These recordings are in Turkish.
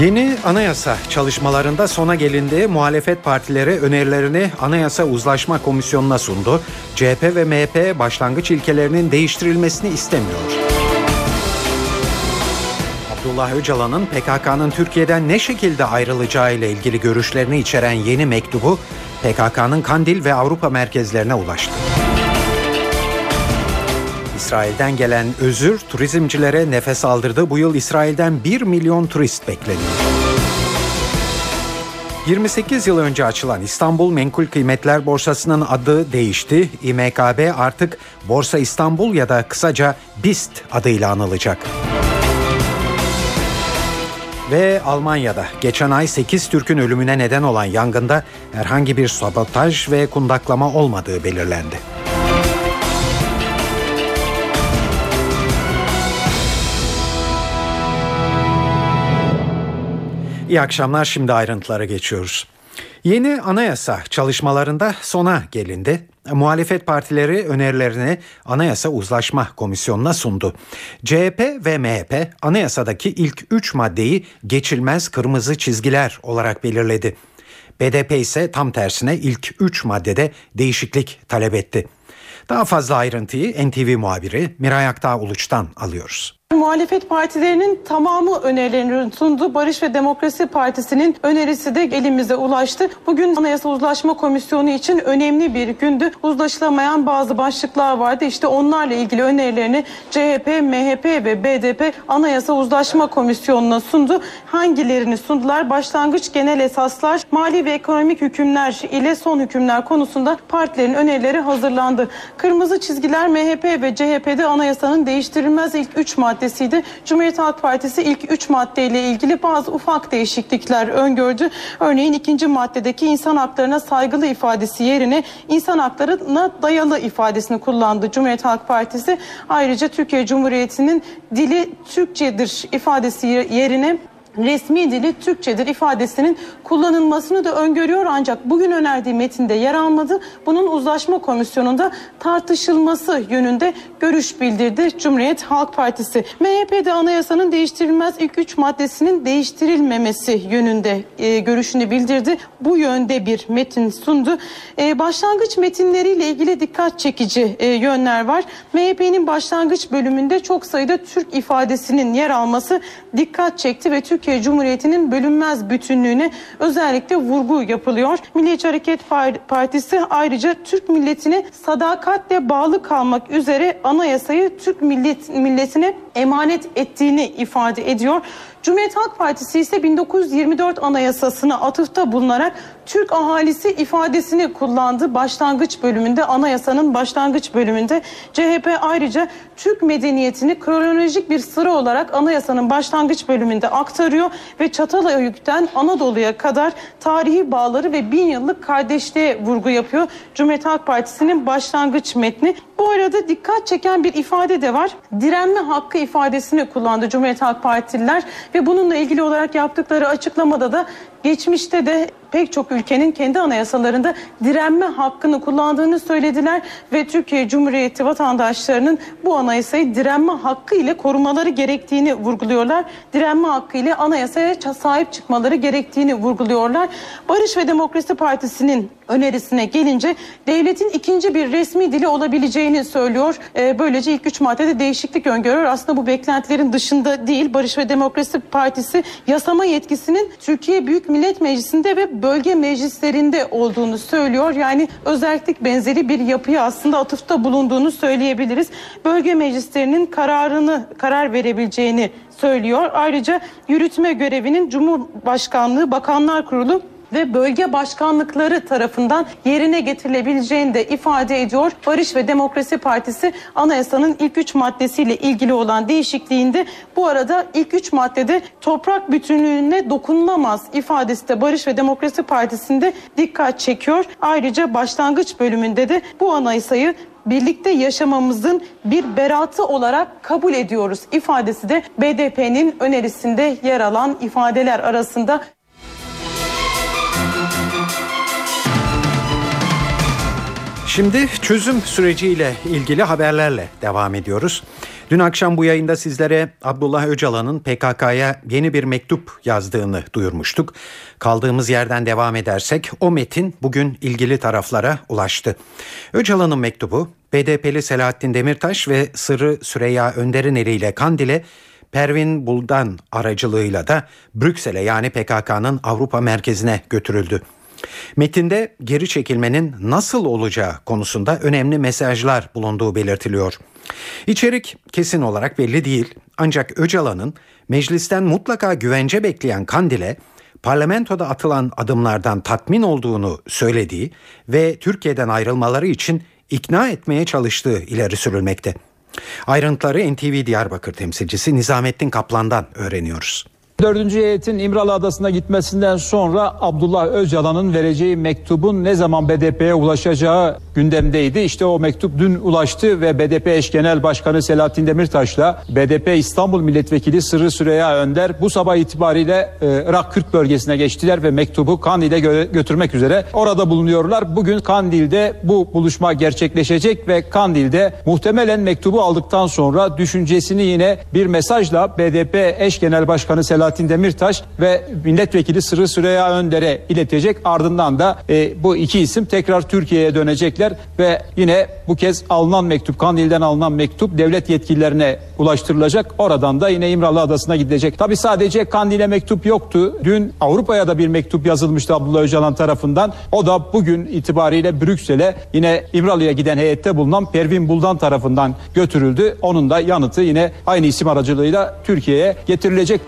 Yeni anayasa çalışmalarında sona gelindi. Muhalefet partileri önerilerini Anayasa Uzlaşma Komisyonu'na sundu. CHP ve MHP başlangıç ilkelerinin değiştirilmesini istemiyor. Abdullah Öcalan'ın PKK'nın Türkiye'den ne şekilde ayrılacağı ile ilgili görüşlerini içeren yeni mektubu PKK'nın Kandil ve Avrupa merkezlerine ulaştı. İsrail'den gelen özür turizmcilere nefes aldırdı. Bu yıl İsrail'den 1 milyon turist bekleniyor. 28 yıl önce açılan İstanbul Menkul Kıymetler Borsası'nın adı değişti. İMKB artık Borsa İstanbul ya da kısaca BIST adıyla anılacak. Ve Almanya'da geçen ay 8 Türk'ün ölümüne neden olan yangında herhangi bir sabotaj ve kundaklama olmadığı belirlendi. İyi akşamlar şimdi ayrıntılara geçiyoruz. Yeni anayasa çalışmalarında sona gelindi. Muhalefet partileri önerilerini Anayasa Uzlaşma Komisyonu'na sundu. CHP ve MHP anayasadaki ilk 3 maddeyi geçilmez kırmızı çizgiler olarak belirledi. BDP ise tam tersine ilk 3 maddede değişiklik talep etti. Daha fazla ayrıntıyı NTV muhabiri Miray Aktağ Uluç'tan alıyoruz. Muhalefet partilerinin tamamı önerilerini sundu. Barış ve Demokrasi Partisi'nin önerisi de elimize ulaştı. Bugün Anayasa Uzlaşma Komisyonu için önemli bir gündü. Uzlaşılamayan bazı başlıklar vardı. İşte onlarla ilgili önerilerini CHP, MHP ve BDP Anayasa Uzlaşma Komisyonu'na sundu. Hangilerini sundular? Başlangıç genel esaslar, mali ve ekonomik hükümler ile son hükümler konusunda partilerin önerileri hazırlandı. Kırmızı çizgiler MHP ve CHP'de anayasanın değiştirilmez ilk 3 madde maddesiydi. Cumhuriyet Halk Partisi ilk üç maddeyle ilgili bazı ufak değişiklikler öngördü. Örneğin ikinci maddedeki insan haklarına saygılı ifadesi yerine insan haklarına dayalı ifadesini kullandı Cumhuriyet Halk Partisi. Ayrıca Türkiye Cumhuriyeti'nin dili Türkçedir ifadesi yerine resmi dili Türkçedir ifadesinin kullanılmasını da öngörüyor ancak bugün önerdiği metinde yer almadı. Bunun uzlaşma komisyonunda tartışılması yönünde görüş bildirdi Cumhuriyet Halk Partisi. MHP'de anayasanın değiştirilmez ilk üç maddesinin değiştirilmemesi yönünde e, görüşünü bildirdi. Bu yönde bir metin sundu. E, başlangıç metinleriyle ilgili dikkat çekici e, yönler var. MHP'nin başlangıç bölümünde çok sayıda Türk ifadesinin yer alması dikkat çekti ve Türkiye Türkiye Cumhuriyeti'nin bölünmez bütünlüğüne özellikle vurgu yapılıyor. Milliyetçi Hareket Partisi ayrıca Türk milletine sadakatle bağlı kalmak üzere anayasayı Türk millet, milletine emanet ettiğini ifade ediyor. Cumhuriyet Halk Partisi ise 1924 Anayasası'na atıfta bulunarak Türk ahalisi ifadesini kullandı. Başlangıç bölümünde anayasanın başlangıç bölümünde CHP ayrıca Türk medeniyetini kronolojik bir sıra olarak anayasanın başlangıç bölümünde aktarıyor ve Çatalhöyük'ten Anadolu'ya kadar tarihi bağları ve bin yıllık kardeşliğe vurgu yapıyor. Cumhuriyet Halk Partisi'nin başlangıç metni. Bu arada dikkat çeken bir ifade de var. Direnme hakkı ifadesini kullandı Cumhuriyet Halk Partililer ve bununla ilgili olarak yaptıkları açıklamada da geçmişte de pek çok ülkenin kendi anayasalarında direnme hakkını kullandığını söylediler ve Türkiye Cumhuriyeti vatandaşlarının bu anayasayı direnme hakkı ile korumaları gerektiğini vurguluyorlar. Direnme hakkı ile anayasaya sahip çıkmaları gerektiğini vurguluyorlar. Barış ve Demokrasi Partisi'nin önerisine gelince devletin ikinci bir resmi dili olabileceğini söylüyor. Ee, böylece ilk üç maddede değişiklik öngörüyor. Aslında bu beklentilerin dışında değil. Barış ve Demokrasi Partisi yasama yetkisinin Türkiye Büyük Millet Meclisi'nde ve bölge meclislerinde olduğunu söylüyor. Yani özellik benzeri bir yapıya aslında atıfta bulunduğunu söyleyebiliriz. Bölge meclislerinin kararını karar verebileceğini söylüyor. Ayrıca yürütme görevinin Cumhurbaşkanlığı Bakanlar Kurulu ve bölge başkanlıkları tarafından yerine getirilebileceğini de ifade ediyor. Barış ve Demokrasi Partisi anayasanın ilk üç maddesiyle ilgili olan değişikliğinde bu arada ilk üç maddede toprak bütünlüğüne dokunulmaz ifadesi de Barış ve Demokrasi Partisi'nde dikkat çekiyor. Ayrıca başlangıç bölümünde de bu anayasayı birlikte yaşamamızın bir beratı olarak kabul ediyoruz ifadesi de BDP'nin önerisinde yer alan ifadeler arasında. Şimdi çözüm süreciyle ilgili haberlerle devam ediyoruz. Dün akşam bu yayında sizlere Abdullah Öcalan'ın PKK'ya yeni bir mektup yazdığını duyurmuştuk. Kaldığımız yerden devam edersek o metin bugün ilgili taraflara ulaştı. Öcalan'ın mektubu BDP'li Selahattin Demirtaş ve Sırrı Süreyya Önder'in eliyle Kandil'e Pervin Buldan aracılığıyla da Brüksel'e yani PKK'nın Avrupa merkezine götürüldü. Metinde geri çekilmenin nasıl olacağı konusunda önemli mesajlar bulunduğu belirtiliyor. İçerik kesin olarak belli değil ancak Öcalan'ın meclisten mutlaka güvence bekleyen Kandil'e parlamentoda atılan adımlardan tatmin olduğunu söylediği ve Türkiye'den ayrılmaları için ikna etmeye çalıştığı ileri sürülmekte. Ayrıntıları NTV Diyarbakır temsilcisi Nizamettin Kaplan'dan öğreniyoruz. Dördüncü heyetin İmralı Adası'na gitmesinden sonra Abdullah Öcalan'ın vereceği mektubun ne zaman BDP'ye ulaşacağı gündemdeydi. İşte o mektup dün ulaştı ve BDP eş genel başkanı Selahattin Demirtaş'la BDP İstanbul milletvekili Sırrı Süreyya Önder bu sabah itibariyle e, Irak Kürt bölgesine geçtiler ve mektubu Kandil'e gö- götürmek üzere orada bulunuyorlar. Bugün Kandil'de bu buluşma gerçekleşecek ve Kandil'de muhtemelen mektubu aldıktan sonra düşüncesini yine bir mesajla BDP eş genel başkanı Selahattin Selahattin Demirtaş ve milletvekili Sırrı Süreyya Önder'e iletecek. Ardından da e, bu iki isim tekrar Türkiye'ye dönecekler ve yine bu kez alınan mektup, Kandil'den alınan mektup devlet yetkililerine ulaştırılacak. Oradan da yine İmralı Adası'na gidilecek. Tabi sadece Kandil'e mektup yoktu. Dün Avrupa'ya da bir mektup yazılmıştı Abdullah Öcalan tarafından. O da bugün itibariyle Brüksel'e yine İmralı'ya giden heyette bulunan Pervin Buldan tarafından götürüldü. Onun da yanıtı yine aynı isim aracılığıyla Türkiye'ye getirilecek.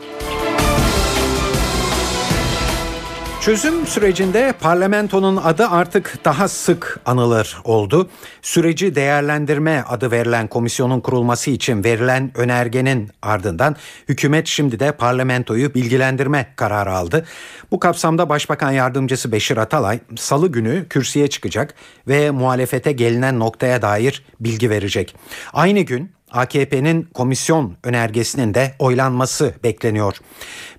Çözüm sürecinde parlamentonun adı artık daha sık anılır oldu. Süreci değerlendirme adı verilen komisyonun kurulması için verilen önergenin ardından hükümet şimdi de parlamentoyu bilgilendirme kararı aldı. Bu kapsamda Başbakan Yardımcısı Beşir Atalay salı günü kürsüye çıkacak ve muhalefete gelinen noktaya dair bilgi verecek. Aynı gün AKP'nin komisyon önergesinin de oylanması bekleniyor.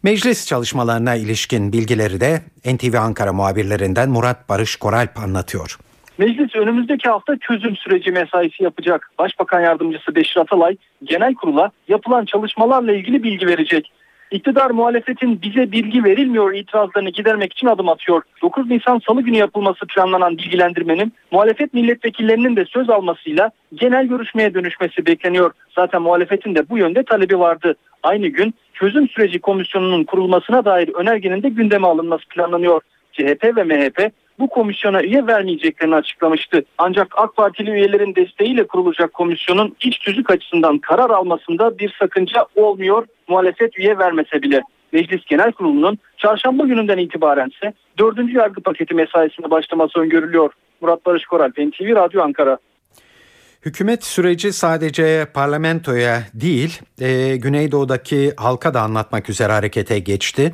Meclis çalışmalarına ilişkin bilgileri de NTV Ankara muhabirlerinden Murat Barış Koralp anlatıyor. Meclis önümüzdeki hafta çözüm süreci mesaisi yapacak. Başbakan Yardımcısı Beşir Atalay genel kurula yapılan çalışmalarla ilgili bilgi verecek. İktidar muhalefetin bize bilgi verilmiyor itirazlarını gidermek için adım atıyor. 9 Nisan Salı günü yapılması planlanan bilgilendirmenin muhalefet milletvekillerinin de söz almasıyla genel görüşmeye dönüşmesi bekleniyor. Zaten muhalefetin de bu yönde talebi vardı. Aynı gün çözüm süreci komisyonunun kurulmasına dair önergenin de gündeme alınması planlanıyor. CHP ve MHP bu komisyona üye vermeyeceklerini açıklamıştı. Ancak AK Partili üyelerin desteğiyle kurulacak komisyonun iç tüzük açısından karar almasında bir sakınca olmuyor muhalefet üye vermese bile. Meclis Genel Kurulu'nun çarşamba gününden itibaren ise dördüncü yargı paketi mesaisine başlaması öngörülüyor. Murat Barış Koral, NTV Radyo Ankara. Hükümet süreci sadece parlamentoya değil, e, Güneydoğu'daki halka da anlatmak üzere harekete geçti.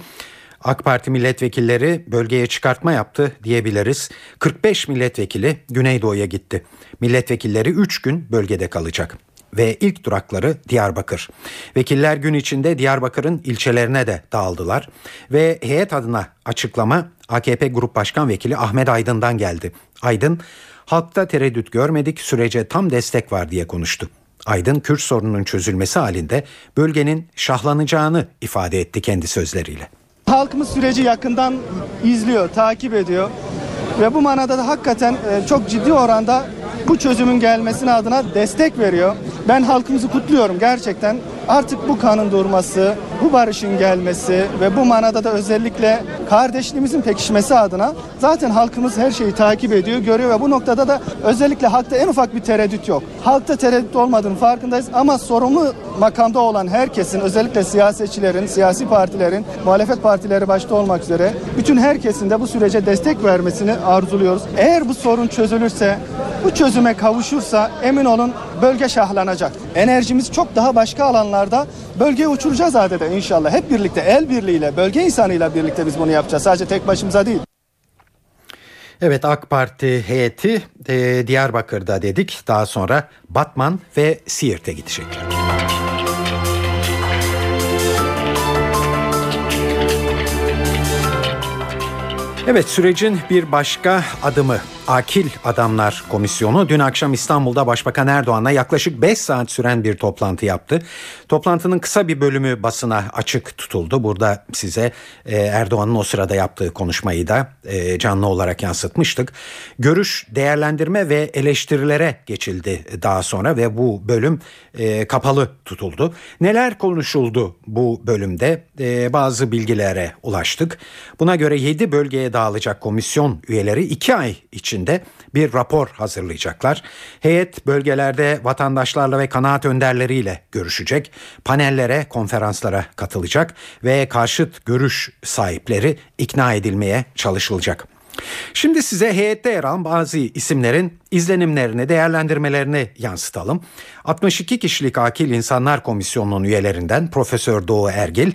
AK Parti milletvekilleri bölgeye çıkartma yaptı diyebiliriz. 45 milletvekili Güneydoğu'ya gitti. Milletvekilleri 3 gün bölgede kalacak ve ilk durakları Diyarbakır. Vekiller gün içinde Diyarbakır'ın ilçelerine de dağıldılar ve heyet adına açıklama AKP Grup Başkan Vekili Ahmet Aydın'dan geldi. Aydın, halkta tereddüt görmedik sürece tam destek var diye konuştu. Aydın Kürt sorununun çözülmesi halinde bölgenin şahlanacağını ifade etti kendi sözleriyle. Halkımız süreci yakından izliyor, takip ediyor. Ve bu manada da hakikaten e, çok ciddi oranda bu çözümün gelmesine adına destek veriyor. Ben halkımızı kutluyorum gerçekten. Artık bu kanın durması, bu barışın gelmesi ve bu manada da özellikle kardeşliğimizin pekişmesi adına zaten halkımız her şeyi takip ediyor, görüyor ve bu noktada da özellikle halkta en ufak bir tereddüt yok. Halkta tereddüt olmadığını farkındayız ama sorumlu makamda olan herkesin özellikle siyasetçilerin, siyasi partilerin, muhalefet partileri başta olmak üzere bütün herkesin de bu sürece destek vermesini arzuluyoruz. Eğer bu sorun çözülürse, bu çözüme kavuşursa emin olun bölge şahlanacak. Enerjimiz çok daha başka alanlarda bölgeye uçuracağız adeta inşallah. Hep birlikte el birliğiyle, bölge insanıyla birlikte biz bunu yapacağız. Sadece tek başımıza değil. Evet AK Parti heyeti e, Diyarbakır'da dedik. Daha sonra Batman ve Siirt'e gidecekler. Evet sürecin bir başka adımı Akil Adamlar Komisyonu dün akşam İstanbul'da Başbakan Erdoğan'la yaklaşık 5 saat süren bir toplantı yaptı. Toplantının kısa bir bölümü basına açık tutuldu. Burada size e, Erdoğan'ın o sırada yaptığı konuşmayı da e, canlı olarak yansıtmıştık. Görüş, değerlendirme ve eleştirilere geçildi daha sonra ve bu bölüm e, kapalı tutuldu. Neler konuşuldu bu bölümde? Bazı bilgilere ulaştık. Buna göre 7 bölgeye dağılacak komisyon üyeleri 2 ay için içinde bir rapor hazırlayacaklar. Heyet bölgelerde vatandaşlarla ve kanaat önderleriyle görüşecek, panellere, konferanslara katılacak ve karşıt görüş sahipleri ikna edilmeye çalışılacak. Şimdi size heyette yer alan bazı isimlerin izlenimlerini, değerlendirmelerini yansıtalım. 62 kişilik Akil İnsanlar Komisyonu'nun üyelerinden Profesör Doğu Ergil,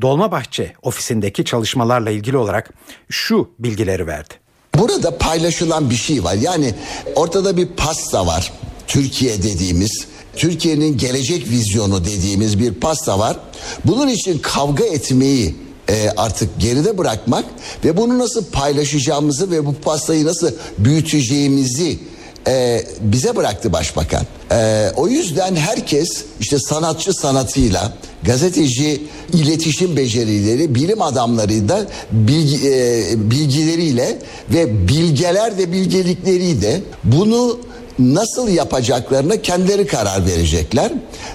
Dolmabahçe ofisindeki çalışmalarla ilgili olarak şu bilgileri verdi. Burada paylaşılan bir şey var. Yani ortada bir pasta var. Türkiye dediğimiz, Türkiye'nin gelecek vizyonu dediğimiz bir pasta var. Bunun için kavga etmeyi e, artık geride bırakmak ve bunu nasıl paylaşacağımızı ve bu pastayı nasıl büyüteceğimizi e, bize bıraktı başbakan. E, o yüzden herkes işte sanatçı sanatıyla, gazeteci iletişim becerileri, bilim adamları da bilgi, e, bilgileriyle ve bilgeler de bilgelikleriyle bunu nasıl yapacaklarına kendileri karar verecekler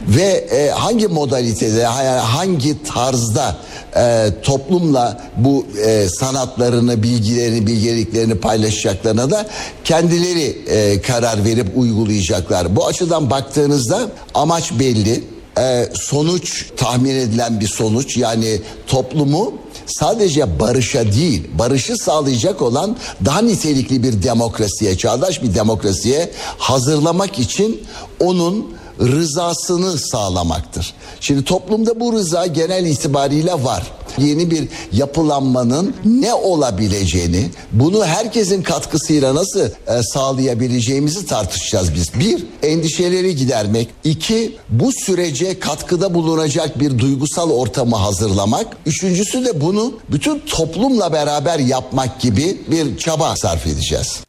ve e, hangi modalitede hangi tarzda e, toplumla bu e, sanatlarını bilgilerini bilgeliklerini paylaşacaklarına da kendileri e, karar verip uygulayacaklar. Bu açıdan baktığınızda amaç belli e, sonuç tahmin edilen bir sonuç. Yani toplumu sadece barışa değil barışı sağlayacak olan daha nitelikli bir demokrasiye çağdaş bir demokrasiye hazırlamak için onun rızasını sağlamaktır. Şimdi toplumda bu rıza genel itibariyle var. Yeni bir yapılanmanın ne olabileceğini, bunu herkesin katkısıyla nasıl e, sağlayabileceğimizi tartışacağız biz. Bir, endişeleri gidermek. İki, bu sürece katkıda bulunacak bir duygusal ortamı hazırlamak. Üçüncüsü de bunu bütün toplumla beraber yapmak gibi bir çaba sarf edeceğiz.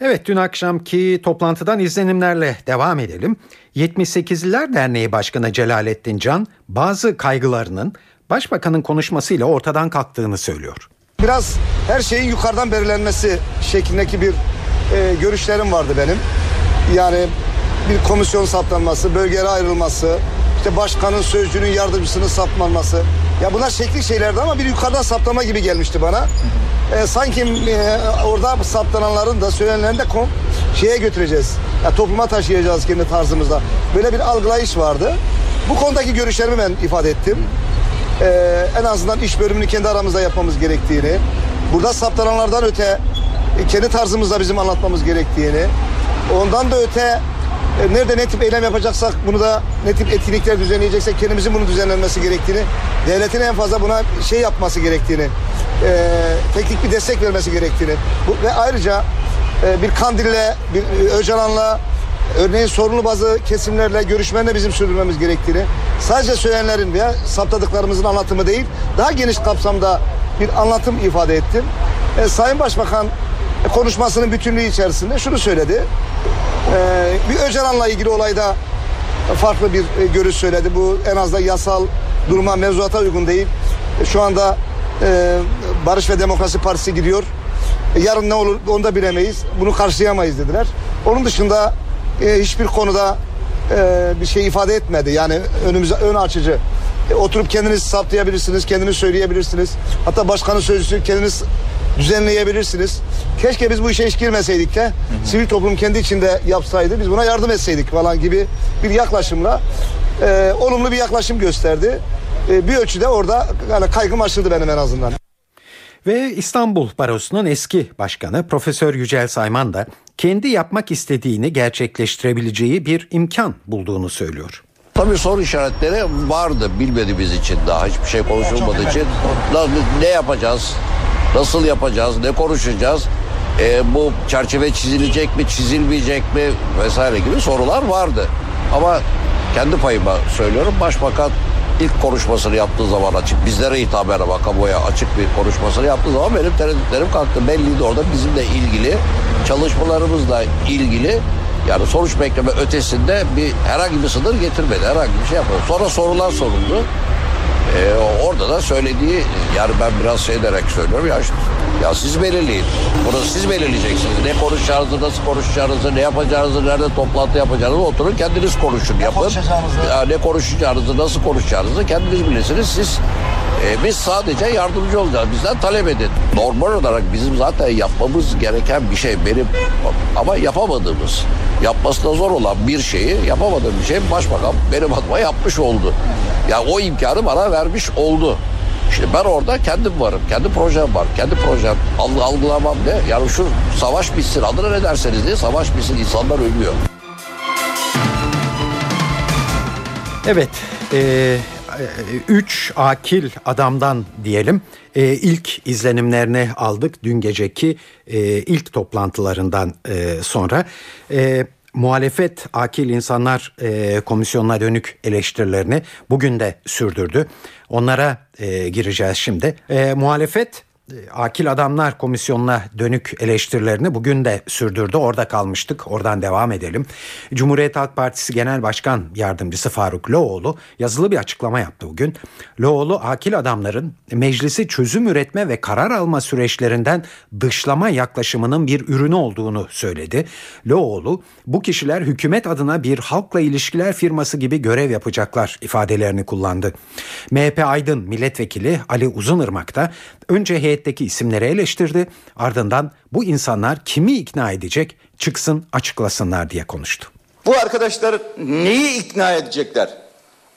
Evet dün akşamki toplantıdan izlenimlerle devam edelim. 78'liler Derneği Başkanı Celalettin Can bazı kaygılarının başbakanın konuşmasıyla ortadan kalktığını söylüyor. Biraz her şeyin yukarıdan belirlenmesi şeklindeki bir e, görüşlerim vardı benim. Yani bir komisyon saptanması, bölgelere ayrılması, işte başkanın sözcünün yardımcısının saptanması. Ya bunlar şekli şeylerdi ama bir yukarıdan saptama gibi gelmişti bana. E, sanki e, orada saptananların da söylenenlerini de kom şeye götüreceğiz. Ya topluma taşıyacağız kendi tarzımızda. Böyle bir algılayış vardı. Bu konudaki görüşlerimi ben ifade ettim. Ee, en azından iş bölümünü kendi aramızda yapmamız gerektiğini, burada saptananlardan öte e, kendi tarzımızda bizim anlatmamız gerektiğini, ondan da öte e, nerede ne tip eylem yapacaksak bunu da ne tip etkinlikler düzenleyeceksek kendimizin bunu düzenlenmesi gerektiğini, devletin en fazla buna şey yapması gerektiğini, e, teknik bir destek vermesi gerektiğini bu, ve ayrıca e, bir Kandil'le, bir e, Öcalan'la örneğin sorunlu bazı kesimlerle görüşmenin bizim sürdürmemiz gerektiğini sadece söylenenlerin veya saptadıklarımızın anlatımı değil daha geniş kapsamda bir anlatım ifade ettim. E, Sayın Başbakan konuşmasının bütünlüğü içerisinde şunu söyledi. E, bir Öcalan'la ilgili olayda farklı bir e, görüş söyledi. Bu en azından yasal duruma mevzuata uygun değil. E, şu anda e, Barış ve Demokrasi Partisi gidiyor. E, yarın ne olur onu da bilemeyiz. Bunu karşılayamayız dediler. Onun dışında e, hiçbir konuda e, bir şey ifade etmedi. Yani önümüze ön açıcı. E, oturup kendiniz saptayabilirsiniz, kendiniz söyleyebilirsiniz. Hatta başkanın sözcüsü kendiniz düzenleyebilirsiniz. Keşke biz bu işe hiç girmeseydik de sivil toplum kendi içinde yapsaydı biz buna yardım etseydik falan gibi bir yaklaşımla e, olumlu bir yaklaşım gösterdi. E, bir ölçüde orada yani kaygım aşıldı benim en azından. Ve İstanbul Barosu'nun eski başkanı Profesör Yücel Sayman da kendi yapmak istediğini gerçekleştirebileceği bir imkan bulduğunu söylüyor. Tabii soru işaretleri vardı bilmediğimiz için daha hiçbir şey konuşulmadığı için. Ne yapacağız? Nasıl yapacağız? Ne konuşacağız? Ee, bu çerçeve çizilecek mi, çizilmeyecek mi vesaire gibi sorular vardı. Ama kendi payıma söylüyorum başbakan ilk konuşmasını yaptığı zaman açık bizlere hitaben ama kamuoya açık bir konuşmasını yaptığı zaman benim tereddütlerim kalktı. Belliydi orada bizimle ilgili çalışmalarımızla ilgili yani sonuç bekleme ötesinde bir herhangi bir sınır getirmedi. Herhangi bir şey yapmadı. Sonra sorular soruldu. Ee, orada da söylediği yani ben biraz şey derek söylüyorum ya işte, ya siz belirleyin. Bunu siz belirleyeceksiniz. Ne konuşacağınızı, nasıl konuşacağınızı, ne yapacağınızı, nerede toplantı yapacağınızı oturun kendiniz konuşun yapın. Ya ne konuşacağınızı, nasıl konuşacağınızı kendiniz bilirsiniz. Siz e, biz sadece yardımcı olacağız. Bizden talep edin. Normal olarak bizim zaten yapmamız gereken bir şey benim ama yapamadığımız, yapması da zor olan bir şeyi yapamadığım bir şey başbakan benim adıma yapmış oldu. Ya o imkanı bana vermiş oldu. Şimdi ben orada kendim varım. Kendi projem var. Kendi projem algı, algılamam ne? Yani şu savaş bitsin. Adına ne derseniz diye savaş bitsin. insanlar ölüyor. Evet, e, üç akil adamdan diyelim e, ilk izlenimlerini aldık dün geceki e, ilk toplantılarından e, sonra. E, muhalefet akil insanlar e, komisyonuna dönük eleştirilerini bugün de sürdürdü. Onlara e, gireceğiz şimdi. E, muhalefet Akil Adamlar Komisyonu'na dönük eleştirilerini bugün de sürdürdü. Orada kalmıştık. Oradan devam edelim. Cumhuriyet Halk Partisi Genel Başkan Yardımcısı Faruk Loğlu yazılı bir açıklama yaptı bugün. Loğlu akil adamların meclisi çözüm üretme ve karar alma süreçlerinden dışlama yaklaşımının bir ürünü olduğunu söyledi. Loğlu bu kişiler hükümet adına bir halkla ilişkiler firması gibi görev yapacaklar ifadelerini kullandı. MHP Aydın Milletvekili Ali Uzunırmak da önce heyetteki isimleri eleştirdi ardından bu insanlar kimi ikna edecek çıksın açıklasınlar diye konuştu. Bu arkadaşlar neyi ikna edecekler?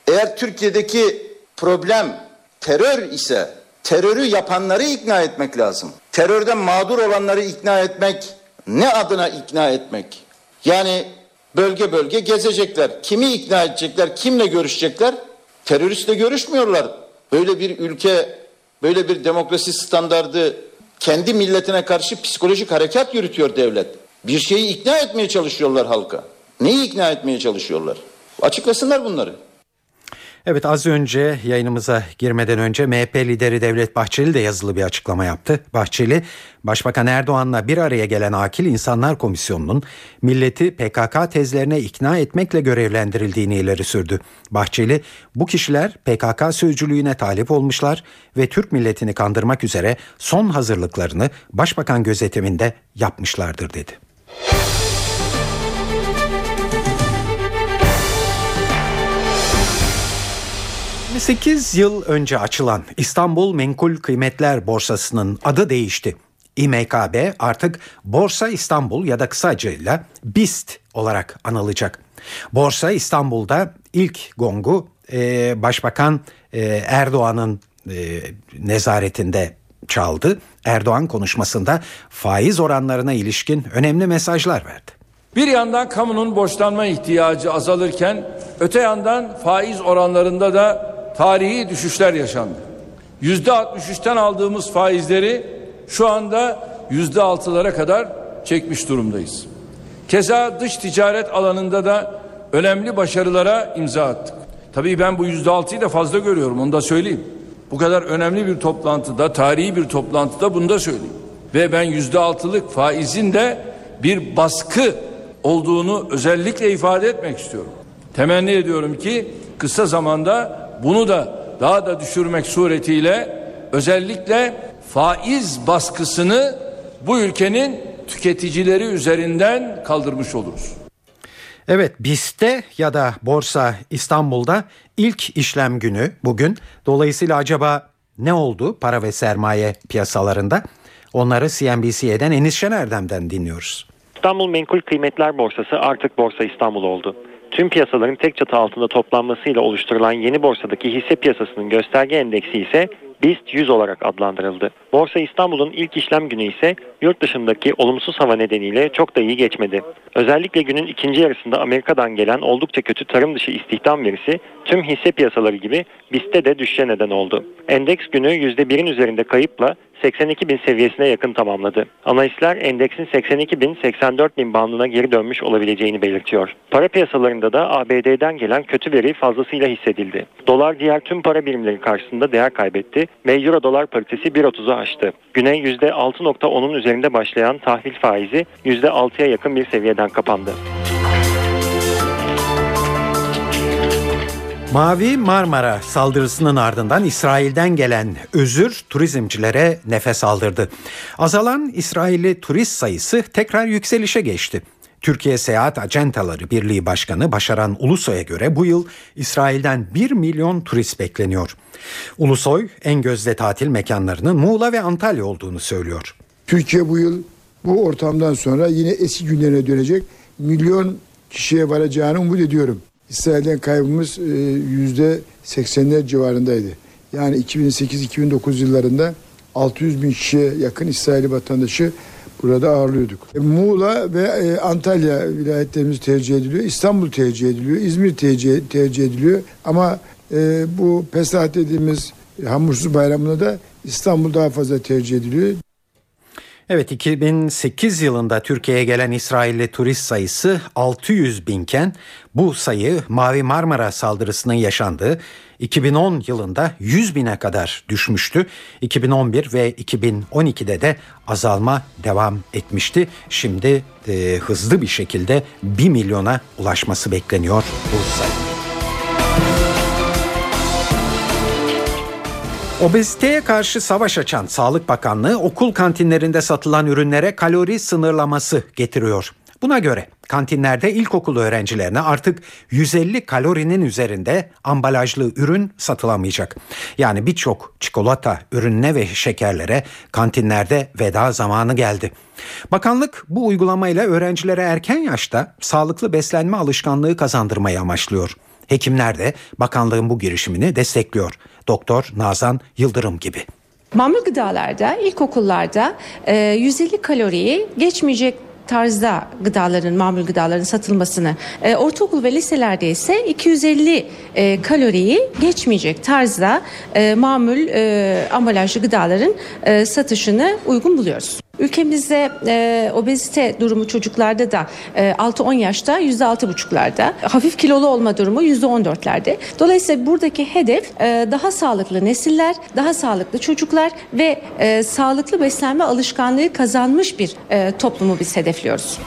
Eğer Türkiye'deki problem terör ise terörü yapanları ikna etmek lazım. Terörden mağdur olanları ikna etmek ne adına ikna etmek? Yani bölge bölge gezecekler. Kimi ikna edecekler? Kimle görüşecekler? Teröristle görüşmüyorlar. Böyle bir ülke, böyle bir demokrasi standardı kendi milletine karşı psikolojik harekat yürütüyor devlet. Bir şeyi ikna etmeye çalışıyorlar halka. Neyi ikna etmeye çalışıyorlar? Açıklasınlar bunları. Evet az önce yayınımıza girmeden önce MHP lideri Devlet Bahçeli de yazılı bir açıklama yaptı. Bahçeli, Başbakan Erdoğan'la bir araya gelen Akil İnsanlar Komisyonu'nun milleti PKK tezlerine ikna etmekle görevlendirildiğini ileri sürdü. Bahçeli, bu kişiler PKK sözcülüğüne talip olmuşlar ve Türk milletini kandırmak üzere son hazırlıklarını Başbakan gözetiminde yapmışlardır dedi. 28 yıl önce açılan İstanbul Menkul Kıymetler Borsası'nın adı değişti. İMKB artık Borsa İstanbul ya da kısacayla BIST olarak anılacak. Borsa İstanbul'da ilk gongu e, Başbakan e, Erdoğan'ın e, nezaretinde çaldı. Erdoğan konuşmasında faiz oranlarına ilişkin önemli mesajlar verdi. Bir yandan kamunun borçlanma ihtiyacı azalırken öte yandan faiz oranlarında da tarihi düşüşler yaşandı. Yüzde 63'ten aldığımız faizleri şu anda yüzde altılara kadar çekmiş durumdayız. Keza dış ticaret alanında da önemli başarılara imza attık. Tabii ben bu yüzde altıyı da fazla görüyorum onu da söyleyeyim. Bu kadar önemli bir toplantıda, tarihi bir toplantıda bunu da söyleyeyim. Ve ben yüzde altılık faizin de bir baskı olduğunu özellikle ifade etmek istiyorum. Temenni ediyorum ki kısa zamanda bunu da daha da düşürmek suretiyle özellikle faiz baskısını bu ülkenin tüketicileri üzerinden kaldırmış oluruz. Evet BIST'te ya da Borsa İstanbul'da ilk işlem günü bugün. Dolayısıyla acaba ne oldu para ve sermaye piyasalarında? Onları CNBC'den Enis Şener'den dinliyoruz. İstanbul Menkul Kıymetler Borsası artık Borsa İstanbul oldu. Tüm piyasaların tek çatı altında toplanmasıyla oluşturulan yeni borsadaki hisse piyasasının gösterge endeksi ise BIST 100 olarak adlandırıldı. Borsa İstanbul'un ilk işlem günü ise yurt dışındaki olumsuz hava nedeniyle çok da iyi geçmedi. Özellikle günün ikinci yarısında Amerika'dan gelen oldukça kötü tarım dışı istihdam verisi tüm hisse piyasaları gibi BIST'te de düşüşe neden oldu. Endeks günü %1'in üzerinde kayıpla 82 bin seviyesine yakın tamamladı. Analistler endeksin 82 bin 84 bin bandına geri dönmüş olabileceğini belirtiyor. Para piyasalarında da ABD'den gelen kötü veri fazlasıyla hissedildi. Dolar diğer tüm para birimleri karşısında değer kaybetti ve Euro dolar paritesi 1.30'u aştı. Güne %6.10'un üzerinde başlayan tahvil faizi %6'ya yakın bir seviyeden kapandı. Mavi Marmara saldırısının ardından İsrail'den gelen özür turizmcilere nefes aldırdı. Azalan İsrailli turist sayısı tekrar yükselişe geçti. Türkiye Seyahat Acentaları Birliği Başkanı Başaran Ulusoy'a göre bu yıl İsrail'den 1 milyon turist bekleniyor. Ulusoy en gözde tatil mekanlarının Muğla ve Antalya olduğunu söylüyor. Türkiye bu yıl bu ortamdan sonra yine eski günlerine dönecek milyon kişiye varacağını umut ediyorum. İsrail'den kaybımız yüzde 80'ler civarındaydı. Yani 2008-2009 yıllarında 600 bin kişiye yakın İsrail vatandaşı burada ağırlıyorduk. E, Muğla ve e, Antalya vilayetlerimiz tercih ediliyor. İstanbul tercih ediliyor. İzmir tercih, tercih ediliyor. Ama e, bu Pesah dediğimiz hamursuz bayramında da İstanbul daha fazla tercih ediliyor. Evet 2008 yılında Türkiye'ye gelen İsrailli turist sayısı 600 binken bu sayı Mavi Marmara saldırısının yaşandığı 2010 yılında 100 bine kadar düşmüştü. 2011 ve 2012'de de azalma devam etmişti. Şimdi e, hızlı bir şekilde 1 milyona ulaşması bekleniyor bu sayı. Obeziteye karşı savaş açan Sağlık Bakanlığı okul kantinlerinde satılan ürünlere kalori sınırlaması getiriyor. Buna göre kantinlerde ilkokul öğrencilerine artık 150 kalorinin üzerinde ambalajlı ürün satılamayacak. Yani birçok çikolata ürününe ve şekerlere kantinlerde veda zamanı geldi. Bakanlık bu uygulamayla öğrencilere erken yaşta sağlıklı beslenme alışkanlığı kazandırmayı amaçlıyor. Hekimler de bakanlığın bu girişimini destekliyor. Doktor Nazan Yıldırım gibi. Mamul gıdalarda ilkokullarda 150 kaloriyi geçmeyecek tarzda gıdaların, mamul gıdaların satılmasını, e, ortaokul ve liselerde ise 250 e, kaloriyi geçmeyecek tarzda e, mamul e, ambalajlı gıdaların e, satışını uygun buluyoruz. Ülkemizde e, obezite durumu çocuklarda da e, 6-10 yaşta %6,5'larda, hafif kilolu olma durumu %14'lerde. Dolayısıyla buradaki hedef e, daha sağlıklı nesiller, daha sağlıklı çocuklar ve e, sağlıklı beslenme alışkanlığı kazanmış bir e, toplumu biz hedefliyoruz.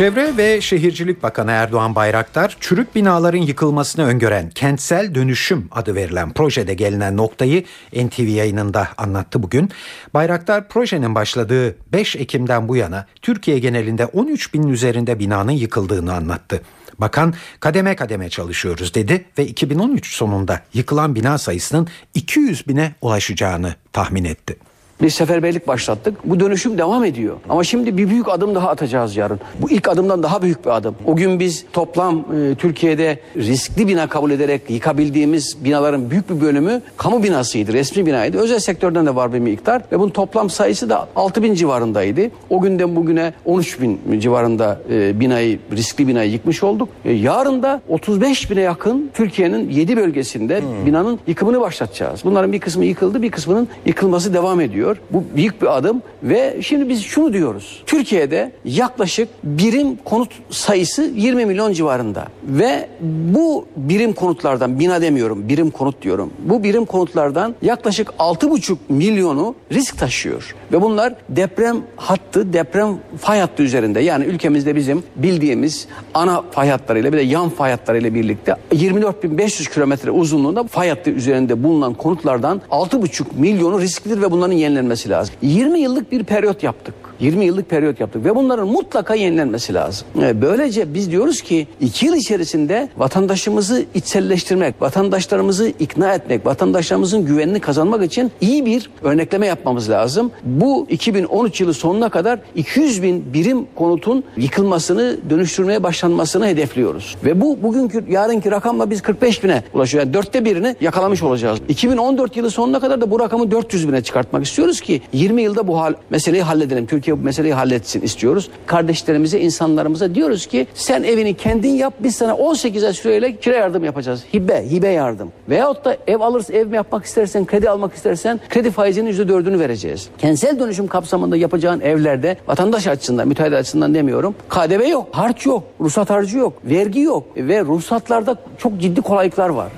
Çevre ve Şehircilik Bakanı Erdoğan Bayraktar, çürük binaların yıkılmasını öngören kentsel dönüşüm adı verilen projede gelinen noktayı NTV yayınında anlattı bugün. Bayraktar projenin başladığı 5 Ekim'den bu yana Türkiye genelinde 13 binin üzerinde binanın yıkıldığını anlattı. Bakan kademe kademe çalışıyoruz dedi ve 2013 sonunda yıkılan bina sayısının 200 bine ulaşacağını tahmin etti. Bir seferberlik başlattık. Bu dönüşüm devam ediyor. Ama şimdi bir büyük adım daha atacağız yarın. Bu ilk adımdan daha büyük bir adım. O gün biz toplam e, Türkiye'de riskli bina kabul ederek yıkabildiğimiz binaların büyük bir bölümü kamu binasıydı, resmi binaydı. Özel sektörden de var bir miktar ve bunun toplam sayısı da 6 bin civarındaydı. O günden bugüne 13 bin civarında e, binayı, riskli binayı yıkmış olduk. E, yarın da 35 bine yakın Türkiye'nin 7 bölgesinde hmm. binanın yıkımını başlatacağız. Bunların bir kısmı yıkıldı, bir kısmının yıkılması devam ediyor. Bu büyük bir adım ve şimdi biz şunu diyoruz. Türkiye'de yaklaşık birim konut sayısı 20 milyon civarında ve bu birim konutlardan bina demiyorum birim konut diyorum. Bu birim konutlardan yaklaşık 6,5 milyonu risk taşıyor ve bunlar deprem hattı deprem fay hattı üzerinde yani ülkemizde bizim bildiğimiz ana fay hatlarıyla bir de yan fay hatlarıyla birlikte 24.500 kilometre uzunluğunda fay hattı üzerinde bulunan konutlardan 6,5 milyonu risklidir ve bunların yenilenmesi lazım. 20 yıllık bir periyot yaptık. 20 yıllık periyot yaptık ve bunların mutlaka yenilenmesi lazım. E, Böylece biz diyoruz ki iki yıl içerisinde vatandaşımızı içselleştirmek, vatandaşlarımızı ikna etmek, vatandaşlarımızın güvenini kazanmak için iyi bir örnekleme yapmamız lazım. Bu 2013 yılı sonuna kadar 200 bin birim konutun yıkılmasını, dönüştürmeye başlanmasını hedefliyoruz. Ve bu bugünkü, yarınki rakamla biz 45 bine ulaşıyor. Yani dörtte birini yakalamış olacağız. 2014 yılı sonuna kadar da bu rakamı 400 bine çıkartmak istiyoruz ki 20 yılda bu hal, meseleyi halledelim. Türkiye bu meseleyi halletsin istiyoruz. Kardeşlerimize, insanlarımıza diyoruz ki sen evini kendin yap biz sana 18 ay süreyle kira yardım yapacağız. Hibe, hibe yardım. Veyahut da ev alırsa ev mi yapmak istersen, kredi almak istersen kredi faizinin %4'ünü vereceğiz. Kentsel dönüşüm kapsamında yapacağın evlerde vatandaş açısından, müteahhit açısından demiyorum. KDV yok, harç yok, ruhsat harcı yok, vergi yok ve ruhsatlarda çok ciddi kolaylıklar var.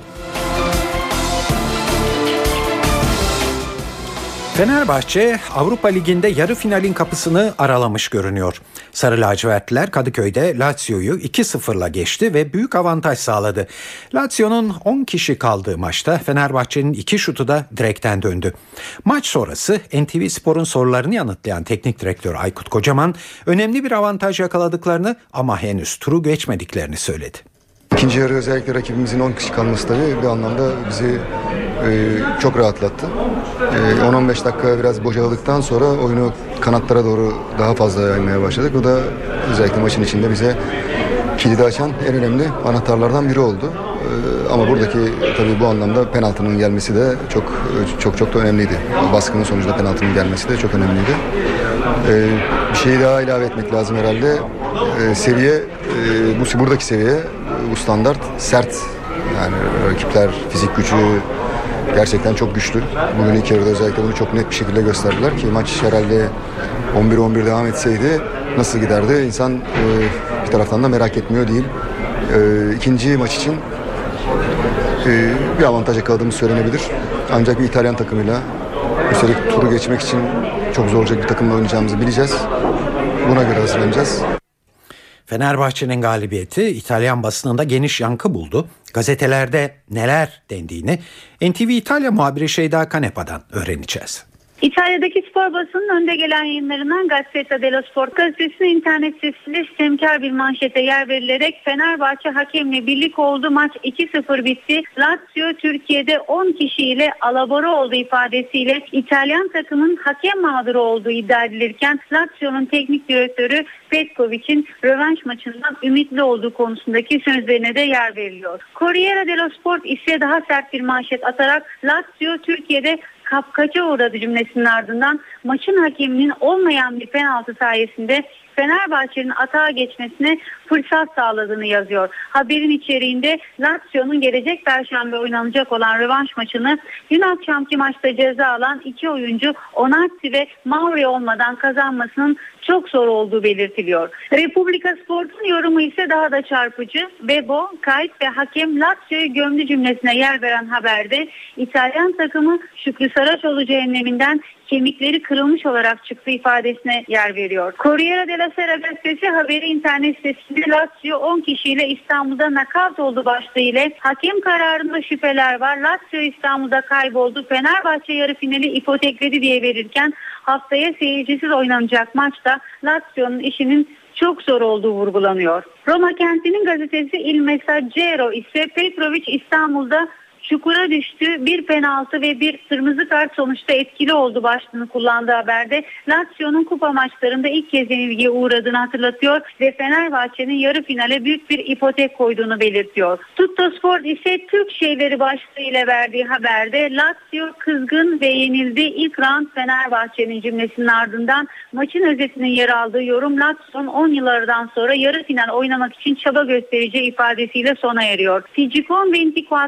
Fenerbahçe Avrupa Ligi'nde yarı finalin kapısını aralamış görünüyor. Sarı lacivertliler Kadıköy'de Lazio'yu 2-0'la geçti ve büyük avantaj sağladı. Lazio'nun 10 kişi kaldığı maçta Fenerbahçe'nin iki şutu da direkten döndü. Maç sonrası NTV Spor'un sorularını yanıtlayan teknik direktör Aykut Kocaman önemli bir avantaj yakaladıklarını ama henüz turu geçmediklerini söyledi. İkinci yarı özellikle rakibimizin 10 kişi kalması tabii bir anlamda bizi e, çok rahatlattı. E, 10-15 dakika biraz bocaladıktan sonra oyunu kanatlara doğru daha fazla yaymaya başladık. Bu da özellikle maçın içinde bize kilidi açan en önemli anahtarlardan biri oldu. E, ama buradaki tabii bu anlamda penaltının gelmesi de çok çok çok da önemliydi. Baskının sonucunda penaltının gelmesi de çok önemliydi. E, bir şeyi daha ilave etmek lazım herhalde. E, seviye e, bu buradaki seviye bu standart sert. Yani rakipler fizik gücü gerçekten çok güçlü. Bugün ilk yarıda özellikle bunu çok net bir şekilde gösterdiler ki maç herhalde 11-11 devam etseydi nasıl giderdi insan e, bir taraftan da merak etmiyor değil. E, ikinci maç için e, bir avantaj yakaladığımız söylenebilir. Ancak bir İtalyan takımıyla üstelik turu geçmek için çok zor olacak bir takımla oynayacağımızı bileceğiz. Buna göre hazırlanacağız. Fenerbahçe'nin galibiyeti İtalyan basınında geniş yankı buldu. Gazetelerde neler dendiğini NTV İtalya muhabiri Şeyda Kanepa'dan öğreneceğiz. İtalya'daki spor basının önde gelen yayınlarından Gazzetta dello Sport gazetesinin internet sitesinde sistemkar bir manşete yer verilerek Fenerbahçe hakemle birlik oldu. Maç 2-0 bitti. Lazio Türkiye'de 10 kişiyle alabora oldu ifadesiyle İtalyan takımın hakem mağduru olduğu iddia edilirken Lazio'nun teknik direktörü Petkovic'in rövanş maçından ümitli olduğu konusundaki sözlerine de yer veriliyor. Corriere dello Sport ise daha sert bir manşet atarak Lazio Türkiye'de kapkaça uğradı cümlesinin ardından. Maçın hakeminin olmayan bir penaltı sayesinde Fenerbahçe'nin atağa geçmesine fırsat sağladığını yazıyor. Haberin içeriğinde Lazio'nun gelecek perşembe oynanacak olan rövanş maçını dün akşamki maçta ceza alan iki oyuncu Onatti ve Mauri olmadan kazanmasının çok zor olduğu belirtiliyor. Republika Sport'un yorumu ise daha da çarpıcı. Bebo, kayıt ve hakem Lazio'yu gömdü cümlesine yer veren haberde İtalyan takımı Şükrü Saraçoğlu cehenneminden kemikleri kırılmış olarak çıktı ifadesine yer veriyor. Corriere della Sera gazetesi haberi internet sitesinde Lazio 10 kişiyle İstanbul'da nakavt oldu başlığı ile hakem kararında şüpheler var. Lazio İstanbul'da kayboldu. Fenerbahçe yarı finali ipotekledi diye verirken haftaya seyircisiz oynanacak maçta Lazio'nun işinin çok zor olduğu vurgulanıyor. Roma kentinin gazetesi Il Messaggero ise Petrovic İstanbul'da çukura düştü. Bir penaltı ve bir kırmızı kart sonuçta etkili oldu başlığını kullandığı haberde. Lazio'nun kupa maçlarında ilk kez yenilgiye uğradığını hatırlatıyor ve Fenerbahçe'nin yarı finale büyük bir ipotek koyduğunu belirtiyor. Tutto Sport ise Türk şeyleri başlığıyla verdiği haberde Lazio kızgın ve yenildi. İlk round Fenerbahçe'nin cümlesinin ardından maçın özetinin yer aldığı yorum Lazio'nun 10 yıllardan sonra yarı final oynamak için çaba göstereceği ifadesiyle sona eriyor. Ficikon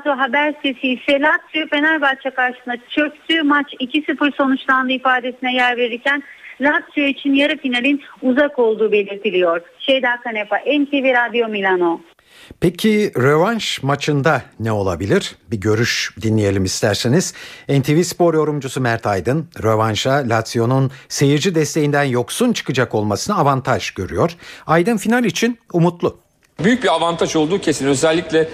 24 haber ise Lazio Fenerbahçe karşısında çöktü. Maç 2-0 sonuçlandı ifadesine yer verirken Lazio için yarı finalin uzak olduğu belirtiliyor. Şeyda Kanepa, NTV Radyo Milano. Peki rövanş maçında ne olabilir? Bir görüş dinleyelim isterseniz. NTV Spor yorumcusu Mert Aydın, rövanşa Lazio'nun seyirci desteğinden yoksun çıkacak olmasını avantaj görüyor. Aydın final için umutlu. Büyük bir avantaj olduğu kesin. Özellikle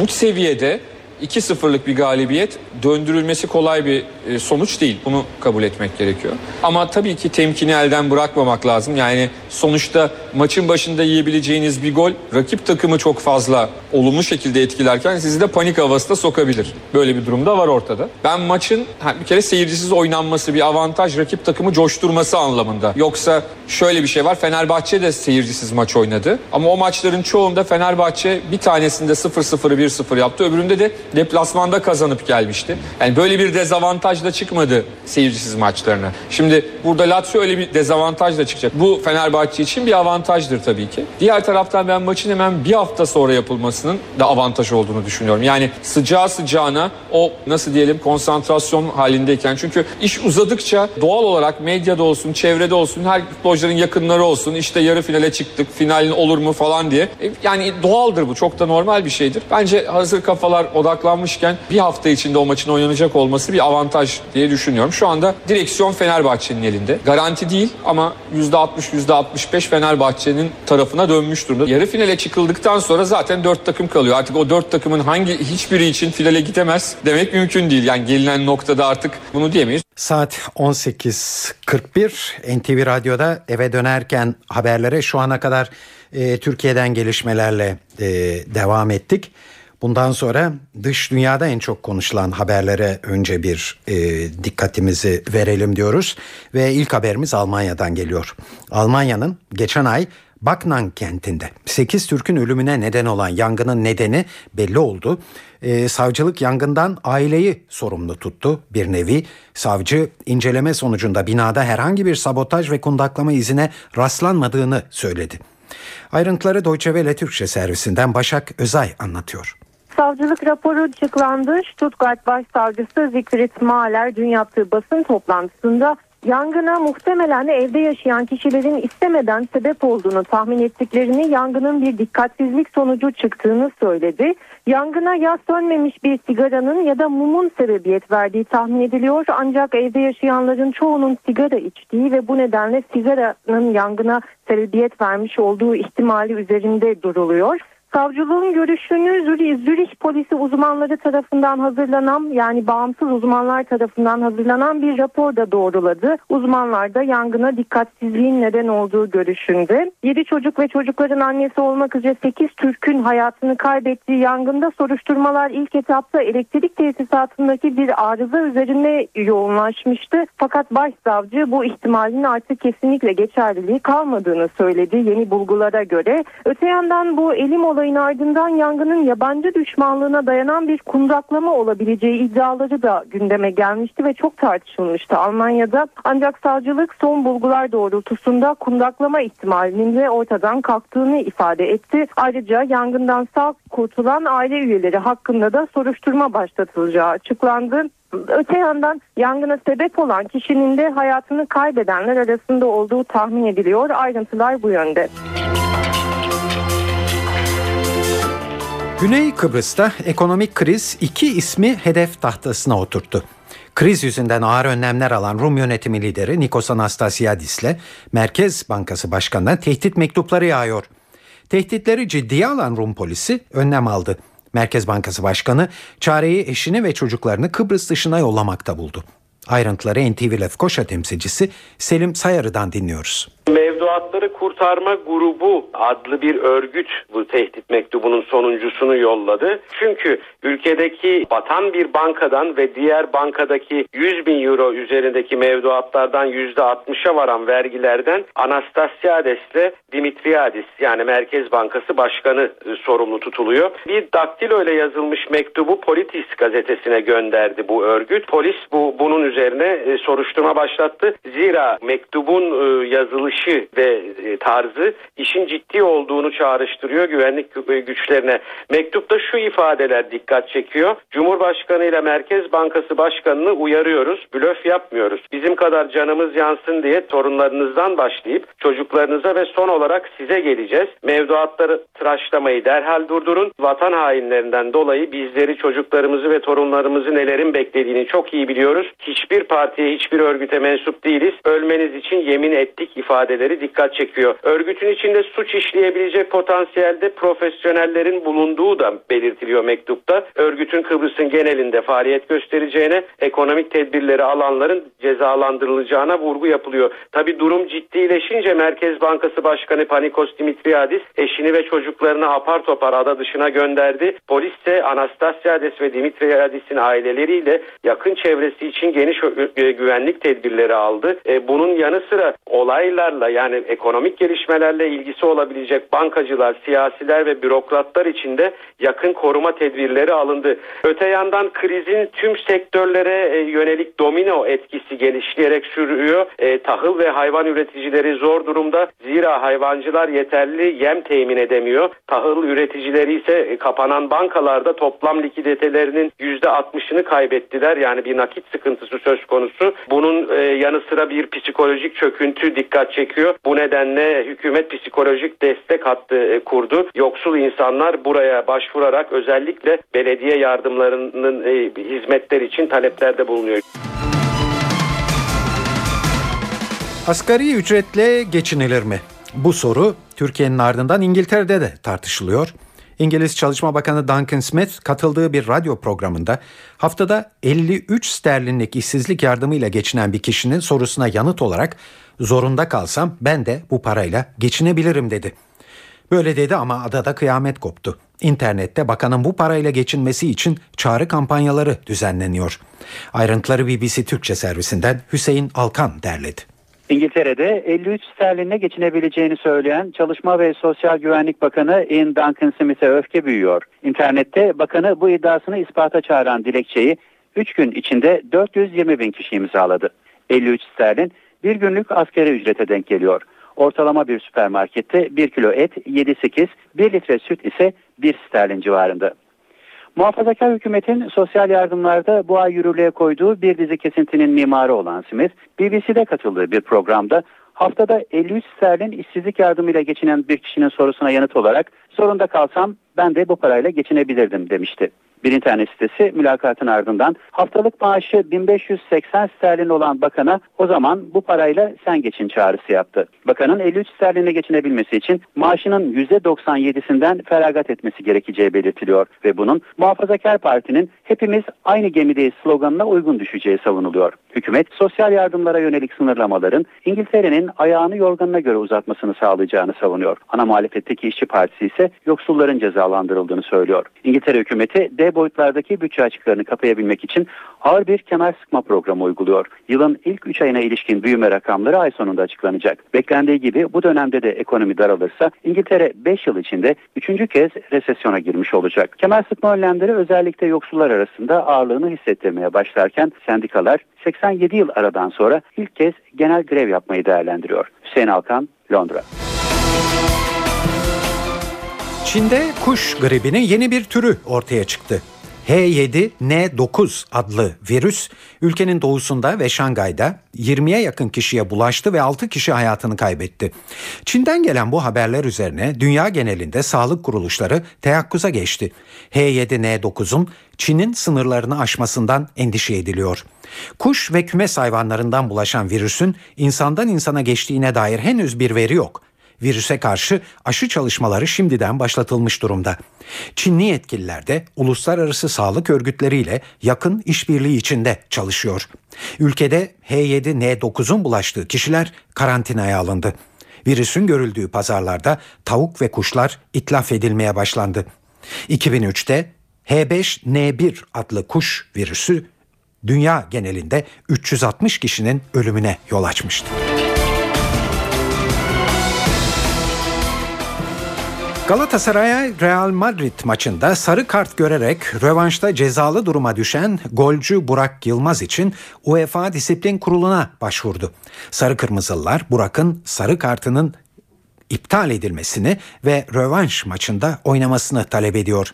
bu seviyede 2-0'lık bir galibiyet döndürülmesi kolay bir e, sonuç değil. Bunu kabul etmek gerekiyor. Ama tabii ki temkini elden bırakmamak lazım. Yani sonuçta maçın başında yiyebileceğiniz bir gol rakip takımı çok fazla olumlu şekilde etkilerken sizi de panik havasına sokabilir. Böyle bir durumda var ortada. Ben maçın bir kere seyircisiz oynanması bir avantaj rakip takımı coşturması anlamında. Yoksa şöyle bir şey var. Fenerbahçe de seyircisiz maç oynadı. Ama o maçların çoğunda Fenerbahçe bir tanesinde 0-0'ı 1-0 yaptı. Öbüründe de deplasmanda kazanıp gelmişti. Yani böyle bir dezavantajla çıkmadı seyircisiz maçlarına. Şimdi burada Lazio öyle bir dezavantajla çıkacak. Bu Fenerbahçe için bir avantajdır tabii ki. Diğer taraftan ben maçın hemen bir hafta sonra yapılmasının da avantaj olduğunu düşünüyorum. Yani sıcağı sıcağına o nasıl diyelim konsantrasyon halindeyken. Çünkü iş uzadıkça doğal olarak medyada olsun, çevrede olsun, her futbolcuların yakınları olsun. işte yarı finale çıktık, finalin olur mu falan diye. E, yani doğaldır bu. Çok da normal bir şeydir. Bence hazır kafalar odaklanmışken bir hafta içinde o maçın oynanacak olması bir avantaj diye düşünüyorum. Şu anda direksiyon Fenerbahçe'nin elinde. Garanti değil ama %60 %65 Fenerbahçe'nin tarafına dönmüş durumda. Yarı finale çıkıldıktan sonra zaten dört takım kalıyor. Artık o dört takımın hangi hiçbiri için finale gidemez demek mümkün değil. Yani gelinen noktada artık bunu diyemeyiz. Saat 18.41 NTV Radyo'da eve dönerken haberlere şu ana kadar e, Türkiye'den gelişmelerle e, devam ettik. Bundan sonra dış dünyada en çok konuşulan haberlere önce bir e, dikkatimizi verelim diyoruz. Ve ilk haberimiz Almanya'dan geliyor. Almanya'nın geçen ay Baknan kentinde 8 Türk'ün ölümüne neden olan yangının nedeni belli oldu. Ee, savcılık yangından aileyi sorumlu tuttu bir nevi. Savcı inceleme sonucunda binada herhangi bir sabotaj ve kundaklama izine rastlanmadığını söyledi. Ayrıntıları Deutsche Welle Türkçe servisinden Başak Özay anlatıyor. Savcılık raporu açıklandı. Stuttgart Başsavcısı Siegfried Mahler dün yaptığı basın toplantısında Yangına muhtemelen evde yaşayan kişilerin istemeden sebep olduğunu tahmin ettiklerini yangının bir dikkatsizlik sonucu çıktığını söyledi. Yangına yaz sönmemiş bir sigaranın ya da mumun sebebiyet verdiği tahmin ediliyor ancak evde yaşayanların çoğunun sigara içtiği ve bu nedenle sigaranın yangına sebebiyet vermiş olduğu ihtimali üzerinde duruluyor. Savcılığın görüşünü Zürih, polisi uzmanları tarafından hazırlanan yani bağımsız uzmanlar tarafından hazırlanan bir rapor da doğruladı. Uzmanlar da yangına dikkatsizliğin neden olduğu görüşünde. 7 çocuk ve çocukların annesi olmak üzere 8 Türk'ün hayatını kaybettiği yangında soruşturmalar ilk etapta elektrik tesisatındaki bir arıza üzerine yoğunlaşmıştı. Fakat başsavcı bu ihtimalin artık kesinlikle geçerliliği kalmadığını söyledi yeni bulgulara göre. Öte yandan bu elim olayı olayın ardından yangının yabancı düşmanlığına dayanan bir kundaklama olabileceği iddiaları da gündeme gelmişti ve çok tartışılmıştı Almanya'da. Ancak savcılık son bulgular doğrultusunda kundaklama ihtimalinin de ortadan kalktığını ifade etti. Ayrıca yangından sağ kurtulan aile üyeleri hakkında da soruşturma başlatılacağı açıklandı. Öte yandan yangına sebep olan kişinin de hayatını kaybedenler arasında olduğu tahmin ediliyor. Ayrıntılar bu yönde. Güney Kıbrıs'ta ekonomik kriz iki ismi hedef tahtasına oturttu. Kriz yüzünden ağır önlemler alan Rum yönetimi lideri Nikos Anastasiadis ile Merkez Bankası Başkanı'na tehdit mektupları yağıyor. Tehditleri ciddiye alan Rum polisi önlem aldı. Merkez Bankası Başkanı çareyi eşini ve çocuklarını Kıbrıs dışına yollamakta buldu. Ayrıntıları NTV Lefkoşa temsilcisi Selim Sayarı'dan dinliyoruz. Mevduatları Kurtarma Grubu adlı bir örgüt bu tehdit mektubunun sonuncusunu yolladı. Çünkü ülkedeki batan bir bankadan ve diğer bankadaki 100 bin euro üzerindeki mevduatlardan %60'a varan vergilerden Anastasiades ile Dimitriadis yani Merkez Bankası Başkanı e, sorumlu tutuluyor. Bir daktilo ile yazılmış mektubu Politis gazetesine gönderdi bu örgüt. Polis bu bunun üzerine e, soruşturma başlattı. Zira mektubun e, yazılışı ve tarzı işin ciddi olduğunu çağrıştırıyor güvenlik güçlerine. Mektupta şu ifadeler dikkat çekiyor. Cumhurbaşkanı ile Merkez Bankası Başkanı'nı uyarıyoruz. Blöf yapmıyoruz. Bizim kadar canımız yansın diye torunlarınızdan başlayıp çocuklarınıza ve son olarak size geleceğiz. Mevduatları tıraşlamayı derhal durdurun. Vatan hainlerinden dolayı bizleri, çocuklarımızı ve torunlarımızı nelerin beklediğini çok iyi biliyoruz. Hiçbir partiye, hiçbir örgüte mensup değiliz. Ölmeniz için yemin ettik ifade ifadeleri dikkat çekiyor. Örgütün içinde suç işleyebilecek potansiyelde profesyonellerin bulunduğu da belirtiliyor mektupta. Örgütün Kıbrıs'ın genelinde faaliyet göstereceğine, ekonomik tedbirleri alanların cezalandırılacağına vurgu yapılıyor. Tabi durum ciddileşince Merkez Bankası Başkanı Panikos Dimitriadis eşini ve çocuklarını apar topar ada dışına gönderdi. Polis ise Anastasiades ve Dimitriadis'in aileleriyle yakın çevresi için geniş güvenlik tedbirleri aldı. E, bunun yanı sıra olaylarla yani ekonomik gelişmelerle ilgisi olabilecek bankacılar, siyasiler ve bürokratlar için de yakın koruma tedbirleri alındı. Öte yandan krizin tüm sektörlere e, yönelik domino etkisi genişleyerek sürüyor. E, tahıl ve hayvan üreticileri zor durumda. Zira hayvancılar yeterli yem temin edemiyor. Tahıl üreticileri ise e, kapanan bankalarda toplam likiditelerinin %60'ını kaybettiler. Yani bir nakit sıkıntısı söz konusu. Bunun e, yanı sıra bir psikolojik çöküntü dikkat çekiyor. Bu nedenle hükümet psikolojik destek hattı e, kurdu. Yoksul insanlar buraya başvurarak özellikle belediye yardımlarının e, hizmetler için taleplerde bulunuyor. Asgari ücretle geçinilir mi? Bu soru Türkiye'nin ardından İngiltere'de de tartışılıyor. İngiliz Çalışma Bakanı Duncan Smith katıldığı bir radyo programında haftada 53 sterlinlik işsizlik yardımıyla geçinen bir kişinin sorusuna yanıt olarak zorunda kalsam ben de bu parayla geçinebilirim dedi. Böyle dedi ama adada kıyamet koptu. İnternette bakanın bu parayla geçinmesi için çağrı kampanyaları düzenleniyor. Ayrıntıları BBC Türkçe servisinden Hüseyin Alkan derledi. İngiltere'de 53 sterlinle geçinebileceğini söyleyen Çalışma ve Sosyal Güvenlik Bakanı Ian Duncan Smith'e öfke büyüyor. İnternette bakanı bu iddiasını ispata çağıran dilekçeyi 3 gün içinde 420 bin kişi imzaladı. 53 sterlin bir günlük askeri ücrete denk geliyor. Ortalama bir süpermarkette 1 kilo et 7-8, 1 litre süt ise 1 sterlin civarında. Muhafazakar hükümetin sosyal yardımlarda bu ay yürürlüğe koyduğu bir dizi kesintinin mimarı olan Smith, BBC'de katıldığı bir programda haftada 53 sterlin işsizlik yardımıyla geçinen bir kişinin sorusuna yanıt olarak zorunda kalsam ben de bu parayla geçinebilirdim demişti. Bir internet sitesi mülakatın ardından haftalık maaşı 1580 sterlin olan bakana o zaman bu parayla sen geçin çağrısı yaptı. Bakanın 53 sterline geçinebilmesi için maaşının %97'sinden feragat etmesi gerekeceği belirtiliyor ve bunun muhafazakar partinin hepimiz aynı gemideyiz sloganına uygun düşeceği savunuluyor. Hükümet sosyal yardımlara yönelik sınırlamaların İngiltere'nin ayağını yorganına göre uzatmasını sağlayacağını savunuyor. Ana muhalefetteki işçi partisi ise yoksulların cezalandırıldığını söylüyor. İngiltere hükümeti D boyutlardaki bütçe açıklarını kapayabilmek için ağır bir kemer sıkma programı uyguluyor. Yılın ilk 3 ayına ilişkin büyüme rakamları ay sonunda açıklanacak. Beklendiği gibi bu dönemde de ekonomi daralırsa İngiltere 5 yıl içinde 3. kez resesyona girmiş olacak. Kemer sıkma önlemleri özellikle yoksullar arasında ağırlığını hissettirmeye başlarken sendikalar 87 yıl aradan sonra ilk kez genel grev yapmayı değerlendiriyor. Hüseyin Alkan, Londra. Çin'de kuş gribinin yeni bir türü ortaya çıktı. H7N9 adlı virüs ülkenin doğusunda ve Şangay'da 20'ye yakın kişiye bulaştı ve 6 kişi hayatını kaybetti. Çin'den gelen bu haberler üzerine dünya genelinde sağlık kuruluşları teyakkuza geçti. H7N9'un Çin'in sınırlarını aşmasından endişe ediliyor. Kuş ve kümes hayvanlarından bulaşan virüsün insandan insana geçtiğine dair henüz bir veri yok. Virüse karşı aşı çalışmaları şimdiden başlatılmış durumda. Çinli yetkililer de uluslararası sağlık örgütleriyle yakın işbirliği içinde çalışıyor. Ülkede H7N9'un bulaştığı kişiler karantinaya alındı. Virüsün görüldüğü pazarlarda tavuk ve kuşlar itlaf edilmeye başlandı. 2003'te H5N1 adlı kuş virüsü dünya genelinde 360 kişinin ölümüne yol açmıştı. Galatasaray'a Real Madrid maçında sarı kart görerek rövanşta cezalı duruma düşen golcü Burak Yılmaz için UEFA Disiplin Kurulu'na başvurdu. Sarı Kırmızılılar Burak'ın sarı kartının iptal edilmesini ve rövanş maçında oynamasını talep ediyor.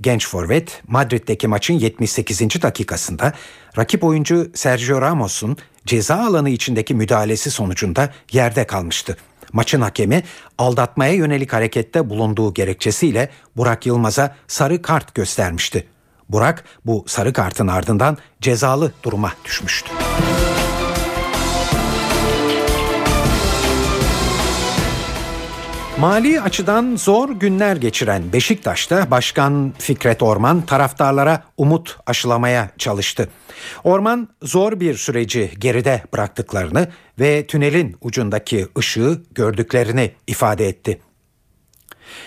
Genç forvet Madrid'deki maçın 78. dakikasında rakip oyuncu Sergio Ramos'un ceza alanı içindeki müdahalesi sonucunda yerde kalmıştı. Maçın hakemi aldatmaya yönelik harekette bulunduğu gerekçesiyle Burak Yılmaz'a sarı kart göstermişti. Burak bu sarı kartın ardından cezalı duruma düşmüştü. Mali açıdan zor günler geçiren Beşiktaş'ta Başkan Fikret Orman taraftarlara umut aşılamaya çalıştı. Orman zor bir süreci geride bıraktıklarını ve tünelin ucundaki ışığı gördüklerini ifade etti.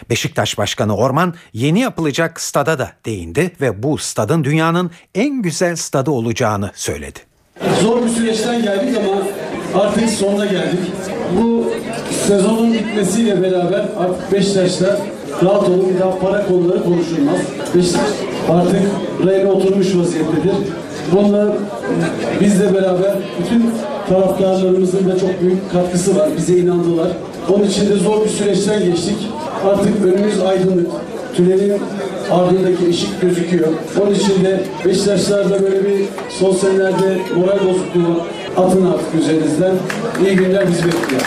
Beşiktaş Başkanı Orman yeni yapılacak stada da değindi ve bu stadın dünyanın en güzel stadı olacağını söyledi. Zor bir süreçten geldik ama artık sonuna geldik. Bu sezonun bitmesiyle beraber artık Beşiktaş'ta rahat olun bir daha para konuları konuşulmaz. Beşiktaş artık rayına oturmuş vaziyettedir. Bununla bizle beraber bütün taraftarlarımızın da çok büyük katkısı var. Bize inandılar. Onun için de zor bir süreçten geçtik. Artık önümüz aydınlık. Tünelin ardındaki ışık gözüküyor. Onun için de Beşiktaşlar'da böyle bir son senelerde moral bozukluğu atın artık üzerinizden. İyi günler bizi bekliyor.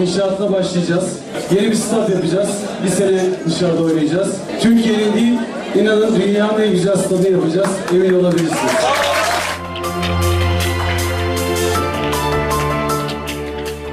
İnşaatına başlayacağız. Yeni bir stat yapacağız. Bir sene dışarıda oynayacağız. Türkiye'nin değil, inanın dünyanın en güzel stadı yapacağız. Emin olabilirsiniz.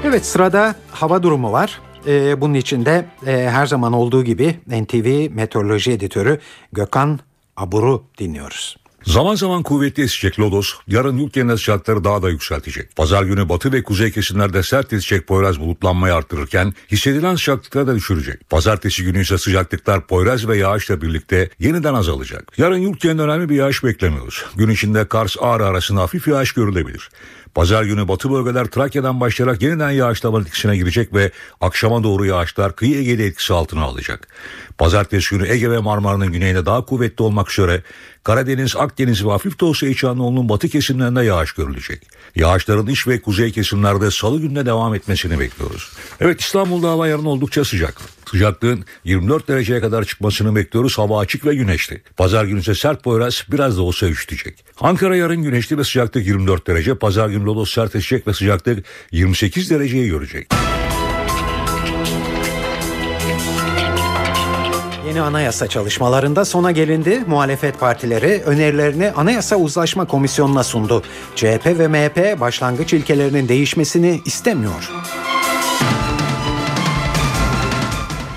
Evet sırada hava durumu var. Ee, bunun için de e, her zaman olduğu gibi NTV Meteoroloji Editörü Gökhan Abur'u dinliyoruz. Zaman zaman kuvvetli esecek lodos yarın genel sıcaklıkları daha da yükseltecek. Pazar günü batı ve kuzey kesimlerde sert esecek Poyraz bulutlanmayı arttırırken hissedilen sıcaklıkları da düşürecek. Pazartesi günü ise sıcaklıklar Poyraz ve yağışla birlikte yeniden azalacak. Yarın genelinde önemli bir yağış beklemiyoruz. Gün içinde Kars Ağrı arasında hafif yağış görülebilir. Pazar günü batı bölgeler Trakya'dan başlayarak yeniden yağışlama etkisine girecek ve akşama doğru yağışlar kıyı Ege'de etkisi altına alacak. Pazartesi günü Ege ve Marmara'nın güneyinde daha kuvvetli olmak üzere Karadeniz, Akdeniz ve hafif de olsa İç Anadolu'nun batı kesimlerinde yağış görülecek. Yağışların iç ve kuzey kesimlerde salı gününe devam etmesini bekliyoruz. Evet İstanbul'da hava yarın oldukça sıcak. Sıcaklığın 24 dereceye kadar çıkmasını bekliyoruz. Hava açık ve güneşli. Pazar günü ise sert Poyraz biraz da olsa üşütecek. Ankara yarın güneşli ve sıcaklık 24 derece. Pazar günü Lodos sert esecek ve sıcaklık 28 dereceyi görecek. Yeni anayasa çalışmalarında sona gelindi. Muhalefet partileri önerilerini Anayasa Uzlaşma Komisyonu'na sundu. CHP ve MHP başlangıç ilkelerinin değişmesini istemiyor.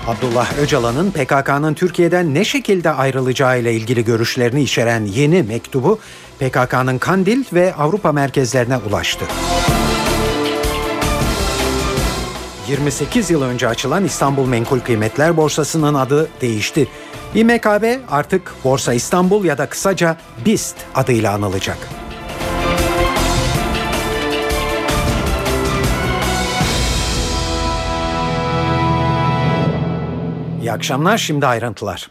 Abdullah Öcalan'ın PKK'nın Türkiye'den ne şekilde ayrılacağı ile ilgili görüşlerini içeren yeni mektubu PKK'nın Kandil ve Avrupa merkezlerine ulaştı. 28 yıl önce açılan İstanbul Menkul Kıymetler Borsası'nın adı değişti. İMKB artık Borsa İstanbul ya da kısaca BIST adıyla anılacak. İyi akşamlar şimdi ayrıntılar.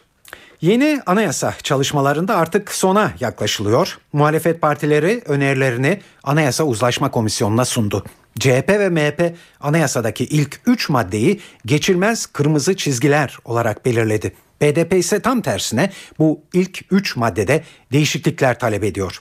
Yeni anayasa çalışmalarında artık sona yaklaşılıyor. Muhalefet partileri önerilerini Anayasa Uzlaşma Komisyonu'na sundu. CHP ve MHP anayasadaki ilk 3 maddeyi geçilmez kırmızı çizgiler olarak belirledi. BDP ise tam tersine bu ilk 3 maddede değişiklikler talep ediyor.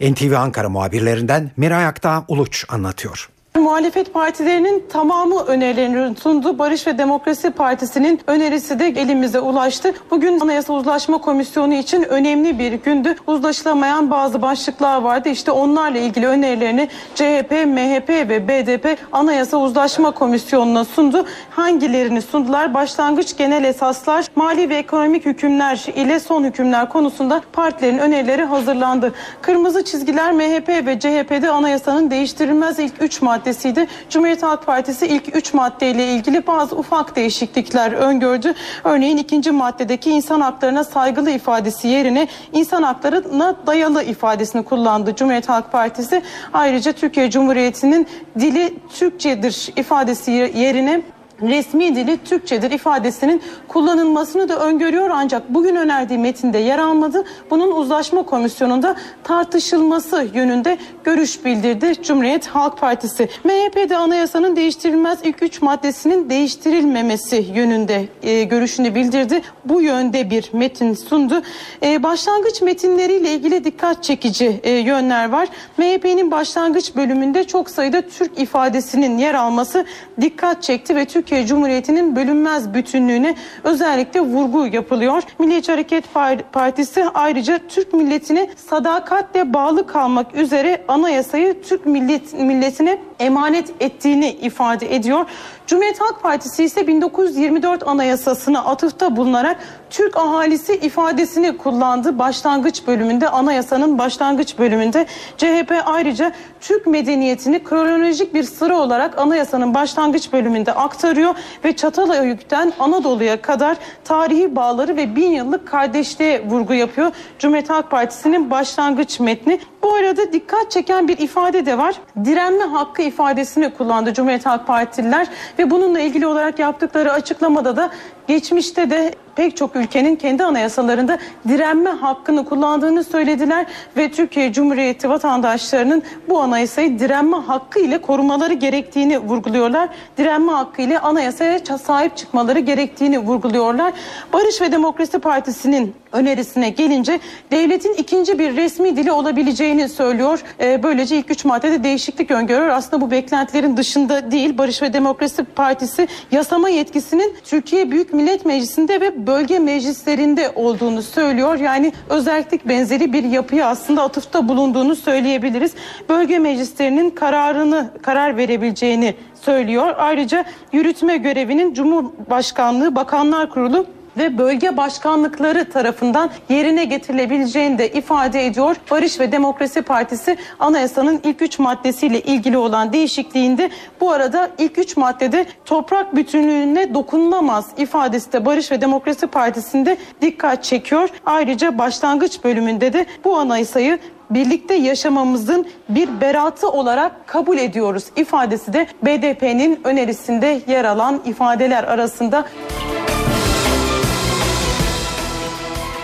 NTV Ankara muhabirlerinden Miray Aktağ Uluç anlatıyor. Muhalefet partilerinin tamamı önerilerini sundu. Barış ve Demokrasi Partisi'nin önerisi de elimize ulaştı. Bugün Anayasa Uzlaşma Komisyonu için önemli bir gündü. Uzlaşılamayan bazı başlıklar vardı. İşte onlarla ilgili önerilerini CHP, MHP ve BDP Anayasa Uzlaşma Komisyonu'na sundu. Hangilerini sundular? Başlangıç genel esaslar, mali ve ekonomik hükümler ile son hükümler konusunda partilerin önerileri hazırlandı. Kırmızı çizgiler MHP ve CHP'de anayasanın değiştirilmez ilk 3 madde maddesiydi. Cumhuriyet Halk Partisi ilk 3 maddeyle ilgili bazı ufak değişiklikler öngördü. Örneğin ikinci maddedeki insan haklarına saygılı ifadesi yerine insan haklarına dayalı ifadesini kullandı Cumhuriyet Halk Partisi. Ayrıca Türkiye Cumhuriyeti'nin dili Türkçedir ifadesi yerine resmi dili Türkçedir ifadesinin kullanılmasını da öngörüyor ancak bugün önerdiği metinde yer almadı. Bunun uzlaşma komisyonunda tartışılması yönünde görüş bildirdi Cumhuriyet Halk Partisi. MHP'de anayasanın değiştirilmez ilk üç maddesinin değiştirilmemesi yönünde e, görüşünü bildirdi. Bu yönde bir metin sundu. E, başlangıç metinleriyle ilgili dikkat çekici e, yönler var. MHP'nin başlangıç bölümünde çok sayıda Türk ifadesinin yer alması dikkat çekti ve Türk Türkiye Cumhuriyeti'nin bölünmez bütünlüğüne özellikle vurgu yapılıyor. Milliyetçi Hareket Partisi ayrıca Türk milletine sadakatle bağlı kalmak üzere anayasayı Türk millet, milletine emanet ettiğini ifade ediyor. Cumhuriyet Halk Partisi ise 1924 Anayasası'na atıfta bulunarak Türk ahalisi ifadesini kullandı. Başlangıç bölümünde anayasanın başlangıç bölümünde CHP ayrıca Türk medeniyetini kronolojik bir sıra olarak anayasanın başlangıç bölümünde aktarıyor ve Çatalhöyük'ten Anadolu'ya kadar tarihi bağları ve bin yıllık kardeşliğe vurgu yapıyor. Cumhuriyet Halk Partisi'nin başlangıç metni. Bu arada dikkat çeken bir ifade de var. Direnme hakkı ifadesini kullandı Cumhuriyet Halk Partililer ve bununla ilgili olarak yaptıkları açıklamada da geçmişte de pek çok ülkenin kendi anayasalarında direnme hakkını kullandığını söylediler ve Türkiye Cumhuriyeti vatandaşlarının bu anayasayı direnme hakkı ile korumaları gerektiğini vurguluyorlar. Direnme hakkı ile anayasaya sahip çıkmaları gerektiğini vurguluyorlar. Barış ve Demokrasi Partisi'nin önerisine gelince devletin ikinci bir resmi dili olabileceğini söylüyor. Ee, böylece ilk üç maddede değişiklik öngörüyor. Aslında bu beklentilerin dışında değil. Barış ve Demokrasi Partisi yasama yetkisinin Türkiye Büyük Millet Meclisi'nde ve bölge meclislerinde olduğunu söylüyor. Yani özellik benzeri bir yapıya aslında atıfta bulunduğunu söyleyebiliriz. Bölge meclislerinin kararını karar verebileceğini söylüyor. Ayrıca yürütme görevinin Cumhurbaşkanlığı Bakanlar Kurulu ve bölge başkanlıkları tarafından yerine getirilebileceğini de ifade ediyor. Barış ve Demokrasi Partisi anayasanın ilk üç maddesiyle ilgili olan değişikliğinde bu arada ilk üç maddede toprak bütünlüğüne dokunulmaz ifadesi de Barış ve Demokrasi Partisi'nde dikkat çekiyor. Ayrıca başlangıç bölümünde de bu anayasayı birlikte yaşamamızın bir beratı olarak kabul ediyoruz ifadesi de BDP'nin önerisinde yer alan ifadeler arasında.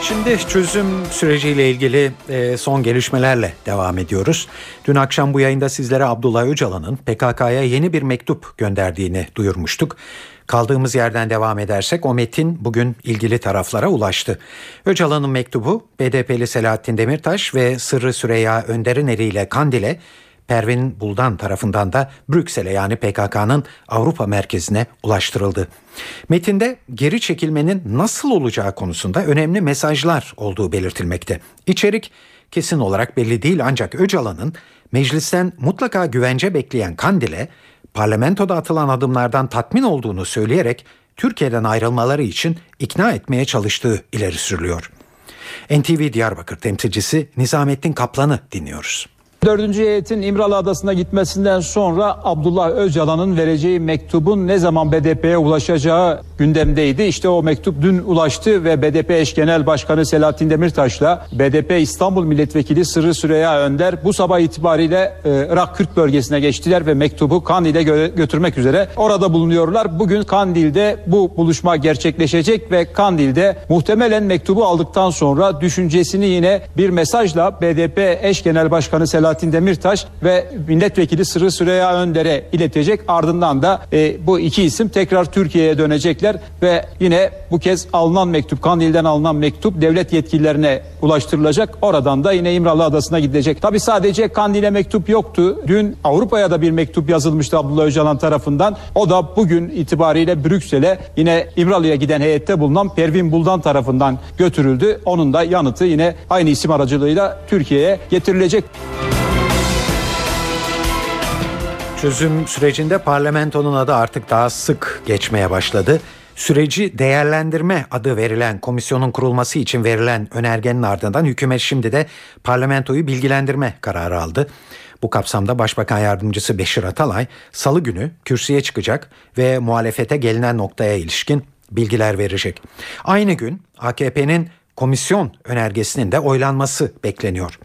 Şimdi çözüm süreciyle ilgili e, son gelişmelerle devam ediyoruz. Dün akşam bu yayında sizlere Abdullah Öcalan'ın PKK'ya yeni bir mektup gönderdiğini duyurmuştuk. Kaldığımız yerden devam edersek o metin bugün ilgili taraflara ulaştı. Öcalan'ın mektubu BDP'li Selahattin Demirtaş ve Sırrı Süreyya Önder'in eliyle Kandil'e Pervin Buldan tarafından da Brüksel'e yani PKK'nın Avrupa merkezine ulaştırıldı. Metinde geri çekilmenin nasıl olacağı konusunda önemli mesajlar olduğu belirtilmekte. İçerik kesin olarak belli değil ancak Öcalan'ın meclisten mutlaka güvence bekleyen Kandil'e parlamentoda atılan adımlardan tatmin olduğunu söyleyerek Türkiye'den ayrılmaları için ikna etmeye çalıştığı ileri sürülüyor. NTV Diyarbakır temsilcisi Nizamettin Kaplan'ı dinliyoruz. Dördüncü heyetin İmralı Adası'na gitmesinden sonra Abdullah Öcalan'ın vereceği mektubun ne zaman BDP'ye ulaşacağı gündemdeydi. İşte o mektup dün ulaştı ve BDP eş genel başkanı Selahattin Demirtaş'la BDP İstanbul Milletvekili Sırrı Süreyya Önder bu sabah itibariyle e, Irak Kürt bölgesine geçtiler ve mektubu Kandil'e gö- götürmek üzere orada bulunuyorlar. Bugün Kandil'de bu buluşma gerçekleşecek ve Kandil'de muhtemelen mektubu aldıktan sonra düşüncesini yine bir mesajla BDP eş genel başkanı Selahattin Selahattin Demirtaş ve milletvekili Sırrı Süreyya Önder'e iletecek. Ardından da e, bu iki isim tekrar Türkiye'ye dönecekler ve yine bu kez alınan mektup, Kandil'den alınan mektup devlet yetkililerine ulaştırılacak. Oradan da yine İmralı Adası'na gidilecek. Tabi sadece Kandil'e mektup yoktu. Dün Avrupa'ya da bir mektup yazılmıştı Abdullah Öcalan tarafından. O da bugün itibariyle Brüksel'e yine İmralı'ya giden heyette bulunan Pervin Buldan tarafından götürüldü. Onun da yanıtı yine aynı isim aracılığıyla Türkiye'ye getirilecek. Çözüm sürecinde parlamentonun adı artık daha sık geçmeye başladı. Süreci değerlendirme adı verilen komisyonun kurulması için verilen önergenin ardından hükümet şimdi de parlamentoyu bilgilendirme kararı aldı. Bu kapsamda Başbakan Yardımcısı Beşir Atalay salı günü kürsüye çıkacak ve muhalefete gelinen noktaya ilişkin bilgiler verecek. Aynı gün AKP'nin komisyon önergesinin de oylanması bekleniyor.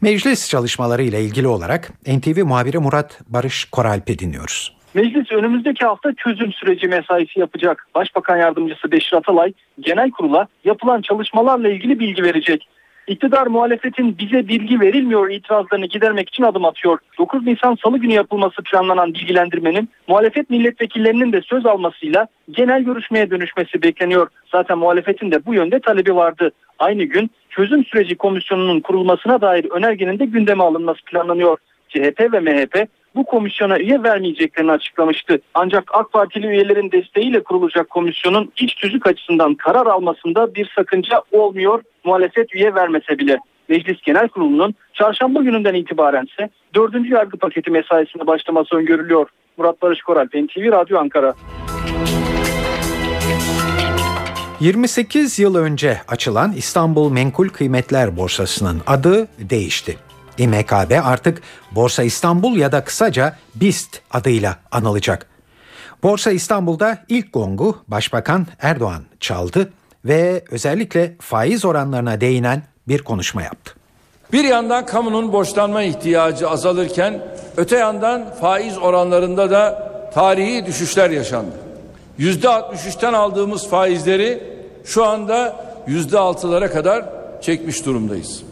Meclis çalışmaları ile ilgili olarak NTV muhabiri Murat Barış Koralp'i dinliyoruz. Meclis önümüzdeki hafta çözüm süreci mesaisi yapacak. Başbakan Yardımcısı Beşir Atalay genel kurula yapılan çalışmalarla ilgili bilgi verecek. İktidar muhalefetin bize bilgi verilmiyor itirazlarını gidermek için adım atıyor. 9 Nisan Salı günü yapılması planlanan bilgilendirmenin muhalefet milletvekillerinin de söz almasıyla genel görüşmeye dönüşmesi bekleniyor. Zaten muhalefetin de bu yönde talebi vardı. Aynı gün çözüm süreci komisyonunun kurulmasına dair önergenin de gündeme alınması planlanıyor. CHP ve MHP bu komisyona üye vermeyeceklerini açıklamıştı. Ancak AK Partili üyelerin desteğiyle kurulacak komisyonun iç tüzük açısından karar almasında bir sakınca olmuyor muhalefet üye vermese bile. Meclis Genel Kurulu'nun çarşamba gününden itibaren ise 4. yargı paketi mesaisine başlaması öngörülüyor. Murat Barış Koral, NTV Radyo Ankara. 28 yıl önce açılan İstanbul Menkul Kıymetler Borsası'nın adı değişti. İMKB artık Borsa İstanbul ya da kısaca BIST adıyla anılacak. Borsa İstanbul'da ilk gongu Başbakan Erdoğan çaldı ve özellikle faiz oranlarına değinen bir konuşma yaptı. Bir yandan kamunun borçlanma ihtiyacı azalırken öte yandan faiz oranlarında da tarihi düşüşler yaşandı. Yüzde 63'ten aldığımız faizleri şu anda yüzde altılara kadar çekmiş durumdayız.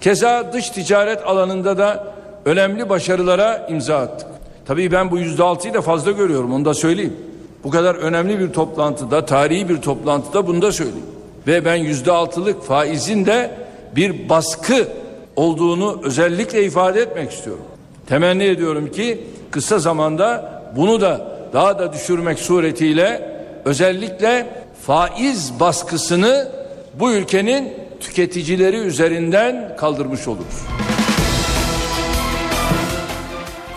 Keza dış ticaret alanında da önemli başarılara imza attık. Tabii ben bu yüzde altıyı da fazla görüyorum onu da söyleyeyim. Bu kadar önemli bir toplantıda, tarihi bir toplantıda bunu da söyleyeyim. Ve ben yüzde altılık faizin de bir baskı olduğunu özellikle ifade etmek istiyorum. Temenni ediyorum ki kısa zamanda bunu da daha da düşürmek suretiyle özellikle faiz baskısını bu ülkenin tüketicileri üzerinden kaldırmış oluruz.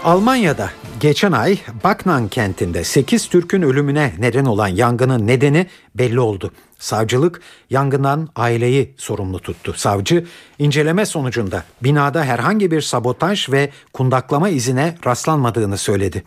Almanya'da geçen ay Baknan kentinde 8 Türk'ün ölümüne neden olan yangının nedeni belli oldu. Savcılık yangından aileyi sorumlu tuttu. Savcı inceleme sonucunda binada herhangi bir sabotaj ve kundaklama izine rastlanmadığını söyledi.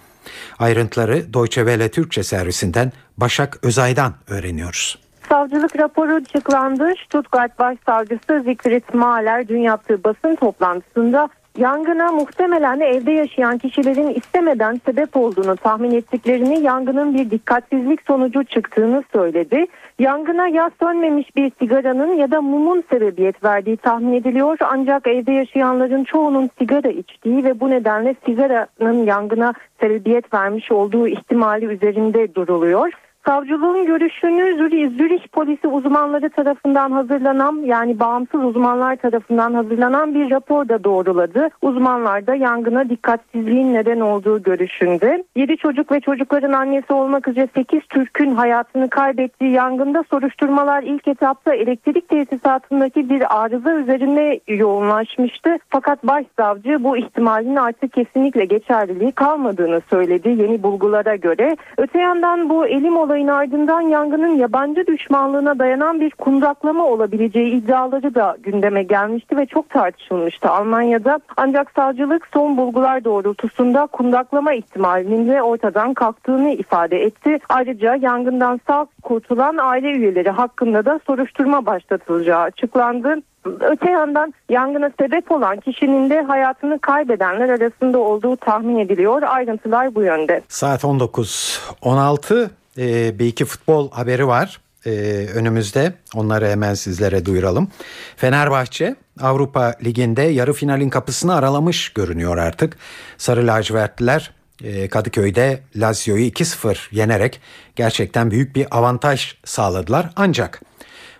Ayrıntıları Deutsche Welle Türkçe servisinden Başak Özay'dan öğreniyoruz. Savcılık raporu açıklandı. Stuttgart Başsavcısı Zikrit Mahler dün yaptığı basın toplantısında Yangına muhtemelen evde yaşayan kişilerin istemeden sebep olduğunu tahmin ettiklerini yangının bir dikkatsizlik sonucu çıktığını söyledi. Yangına ya sönmemiş bir sigaranın ya da mumun sebebiyet verdiği tahmin ediliyor ancak evde yaşayanların çoğunun sigara içtiği ve bu nedenle sigaranın yangına sebebiyet vermiş olduğu ihtimali üzerinde duruluyor. Savcılığın görüşünü Zürih, polisi uzmanları tarafından hazırlanan yani bağımsız uzmanlar tarafından hazırlanan bir rapor da doğruladı. Uzmanlar da yangına dikkatsizliğin neden olduğu görüşünde. 7 çocuk ve çocukların annesi olmak üzere 8 Türk'ün hayatını kaybettiği yangında soruşturmalar ilk etapta elektrik tesisatındaki bir arıza üzerine yoğunlaşmıştı. Fakat başsavcı bu ihtimalin artık kesinlikle geçerliliği kalmadığını söyledi yeni bulgulara göre. Öte yandan bu elim olayı olayın ardından yangının yabancı düşmanlığına dayanan bir kundaklama olabileceği iddiaları da gündeme gelmişti ve çok tartışılmıştı Almanya'da. Ancak savcılık son bulgular doğrultusunda kundaklama ihtimalinin de ortadan kalktığını ifade etti. Ayrıca yangından sağ kurtulan aile üyeleri hakkında da soruşturma başlatılacağı açıklandı. Öte yandan yangına sebep olan kişinin de hayatını kaybedenler arasında olduğu tahmin ediliyor. Ayrıntılar bu yönde. Saat 19.16 e, bir iki futbol haberi var e, önümüzde. Onları hemen sizlere duyuralım. Fenerbahçe Avrupa Ligi'nde yarı finalin kapısını aralamış görünüyor artık. Sarı lacivertliler e, Kadıköy'de Lazio'yu 2-0 yenerek gerçekten büyük bir avantaj sağladılar. Ancak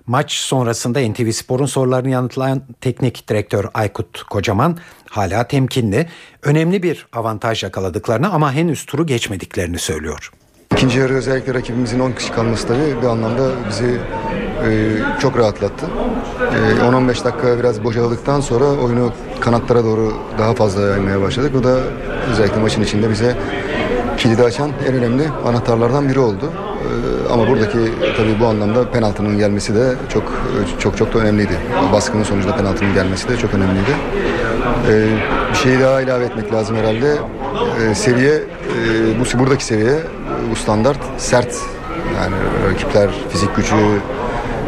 maç sonrasında NTV Spor'un sorularını yanıtlayan teknik direktör Aykut Kocaman hala temkinli. Önemli bir avantaj yakaladıklarını ama henüz turu geçmediklerini söylüyor. İkinci yarı özellikle rakibimizin 10 kişi kalması tabii bir anlamda bizi e, çok rahatlattı. E, 10-15 dakika biraz bocaladıktan sonra oyunu kanatlara doğru daha fazla yaymaya başladık. Bu da özellikle maçın içinde bize kilidi açan en önemli anahtarlardan biri oldu. E, ama buradaki tabii bu anlamda penaltının gelmesi de çok çok çok da önemliydi. Baskının sonucunda penaltının gelmesi de çok önemliydi. E, bir şey daha ilave etmek lazım herhalde. E, seviye e, bu buradaki seviye bu standart sert. Yani rakipler fizik gücü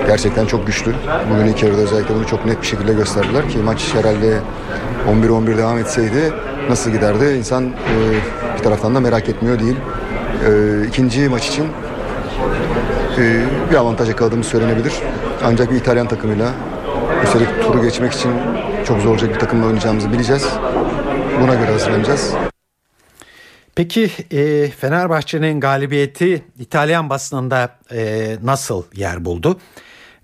gerçekten çok güçlü. Bugün ilk yarıda özellikle bunu çok net bir şekilde gösterdiler ki maç herhalde 11-11 devam etseydi nasıl giderdi insan e, bir taraftan da merak etmiyor değil. E, ikinci maç için e, bir avantaj yakaladığımız söylenebilir. Ancak bir İtalyan takımıyla üstelik turu geçmek için çok zorlayacak bir takımla oynayacağımızı bileceğiz. Buna göre hazırlanacağız. Peki e, Fenerbahçe'nin galibiyeti İtalyan basınında e, nasıl yer buldu?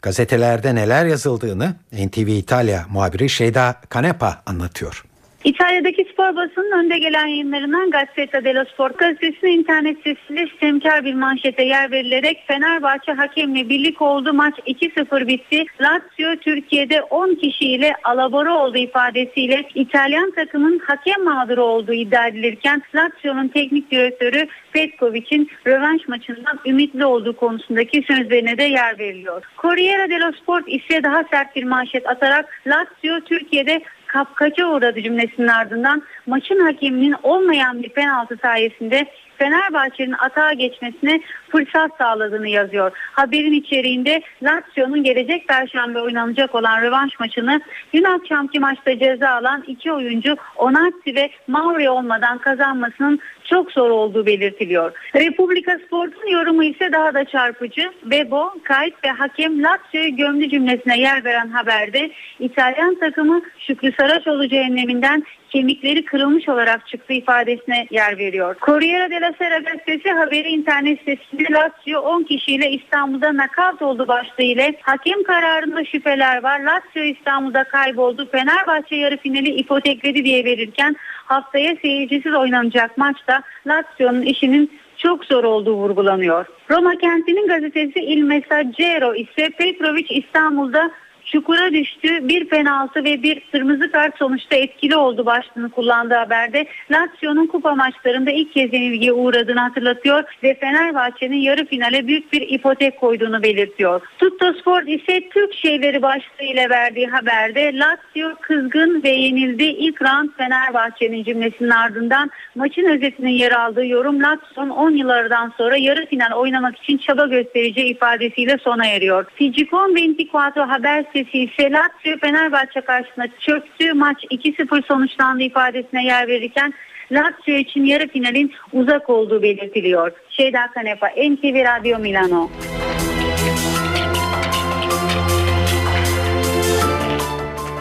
Gazetelerde neler yazıldığını NTV İtalya muhabiri Şeyda Kanepa anlatıyor. İtalya'daki spor basının önde gelen yayınlarından Gazzetta dello Sport gazetesinin internet sitesinde sistemkar bir manşete yer verilerek Fenerbahçe hakemle birlik oldu. Maç 2-0 bitti. Lazio Türkiye'de 10 kişiyle alabora oldu ifadesiyle İtalyan takımın hakem mağduru olduğu iddia edilirken Lazio'nun teknik direktörü Petkovic'in rövanş maçından ümitli olduğu konusundaki sözlerine de yer veriliyor. Corriere dello Sport ise daha sert bir manşet atarak Lazio Türkiye'de kapkaça uğradı cümlesinin ardından maçın hakeminin olmayan bir penaltı sayesinde Fenerbahçe'nin atağa geçmesine fırsat sağladığını yazıyor. Haberin içeriğinde Lazio'nun gelecek perşembe oynanacak olan rövanş maçını dün akşamki maçta ceza alan iki oyuncu Onatsi ve Mauri olmadan kazanmasının çok zor olduğu belirtiliyor. Republika Sport'un yorumu ise daha da çarpıcı. Bebo, kayıt ve hakem Lazio'yu gömdü cümlesine yer veren haberde İtalyan takımı Şükrü Saraçoğlu cehenneminden kemikleri kırılmış olarak çıktı ifadesine yer veriyor. Corriere della Sera gazetesi haberi internet sitesinde Lazio 10 kişiyle İstanbul'da nakavt oldu başlığı ile hakem kararında şüpheler var. Lazio İstanbul'da kayboldu. Fenerbahçe yarı finali ipotekledi diye verirken haftaya seyircisiz oynanacak maçta Lazio'nun işinin çok zor olduğu vurgulanıyor. Roma kentinin gazetesi Il Messaggero ise Petrovic İstanbul'da çukura düştü. Bir penaltı ve bir kırmızı kart sonuçta etkili oldu başlığını kullandığı haberde. Lazio'nun kupa maçlarında ilk kez yenilgiye uğradığını hatırlatıyor ve Fenerbahçe'nin yarı finale büyük bir ipotek koyduğunu belirtiyor. Tutto Sport ise Türk şeyleri başlığıyla verdiği haberde Lazio kızgın ve yenildi. İlk round Fenerbahçe'nin cümlesinin ardından maçın özetinin yer aldığı yorum Lazio'nun 10 yıllardan sonra yarı final oynamak için çaba göstereceği ifadesiyle sona eriyor. Ficikon 24 haber sesi ise Lazio Fenerbahçe karşısında çöktü. Maç 2-0 sonuçlandı ifadesine yer verirken Lazio için yarı finalin uzak olduğu belirtiliyor. Şeyda Kanepa, NTV Radyo Milano.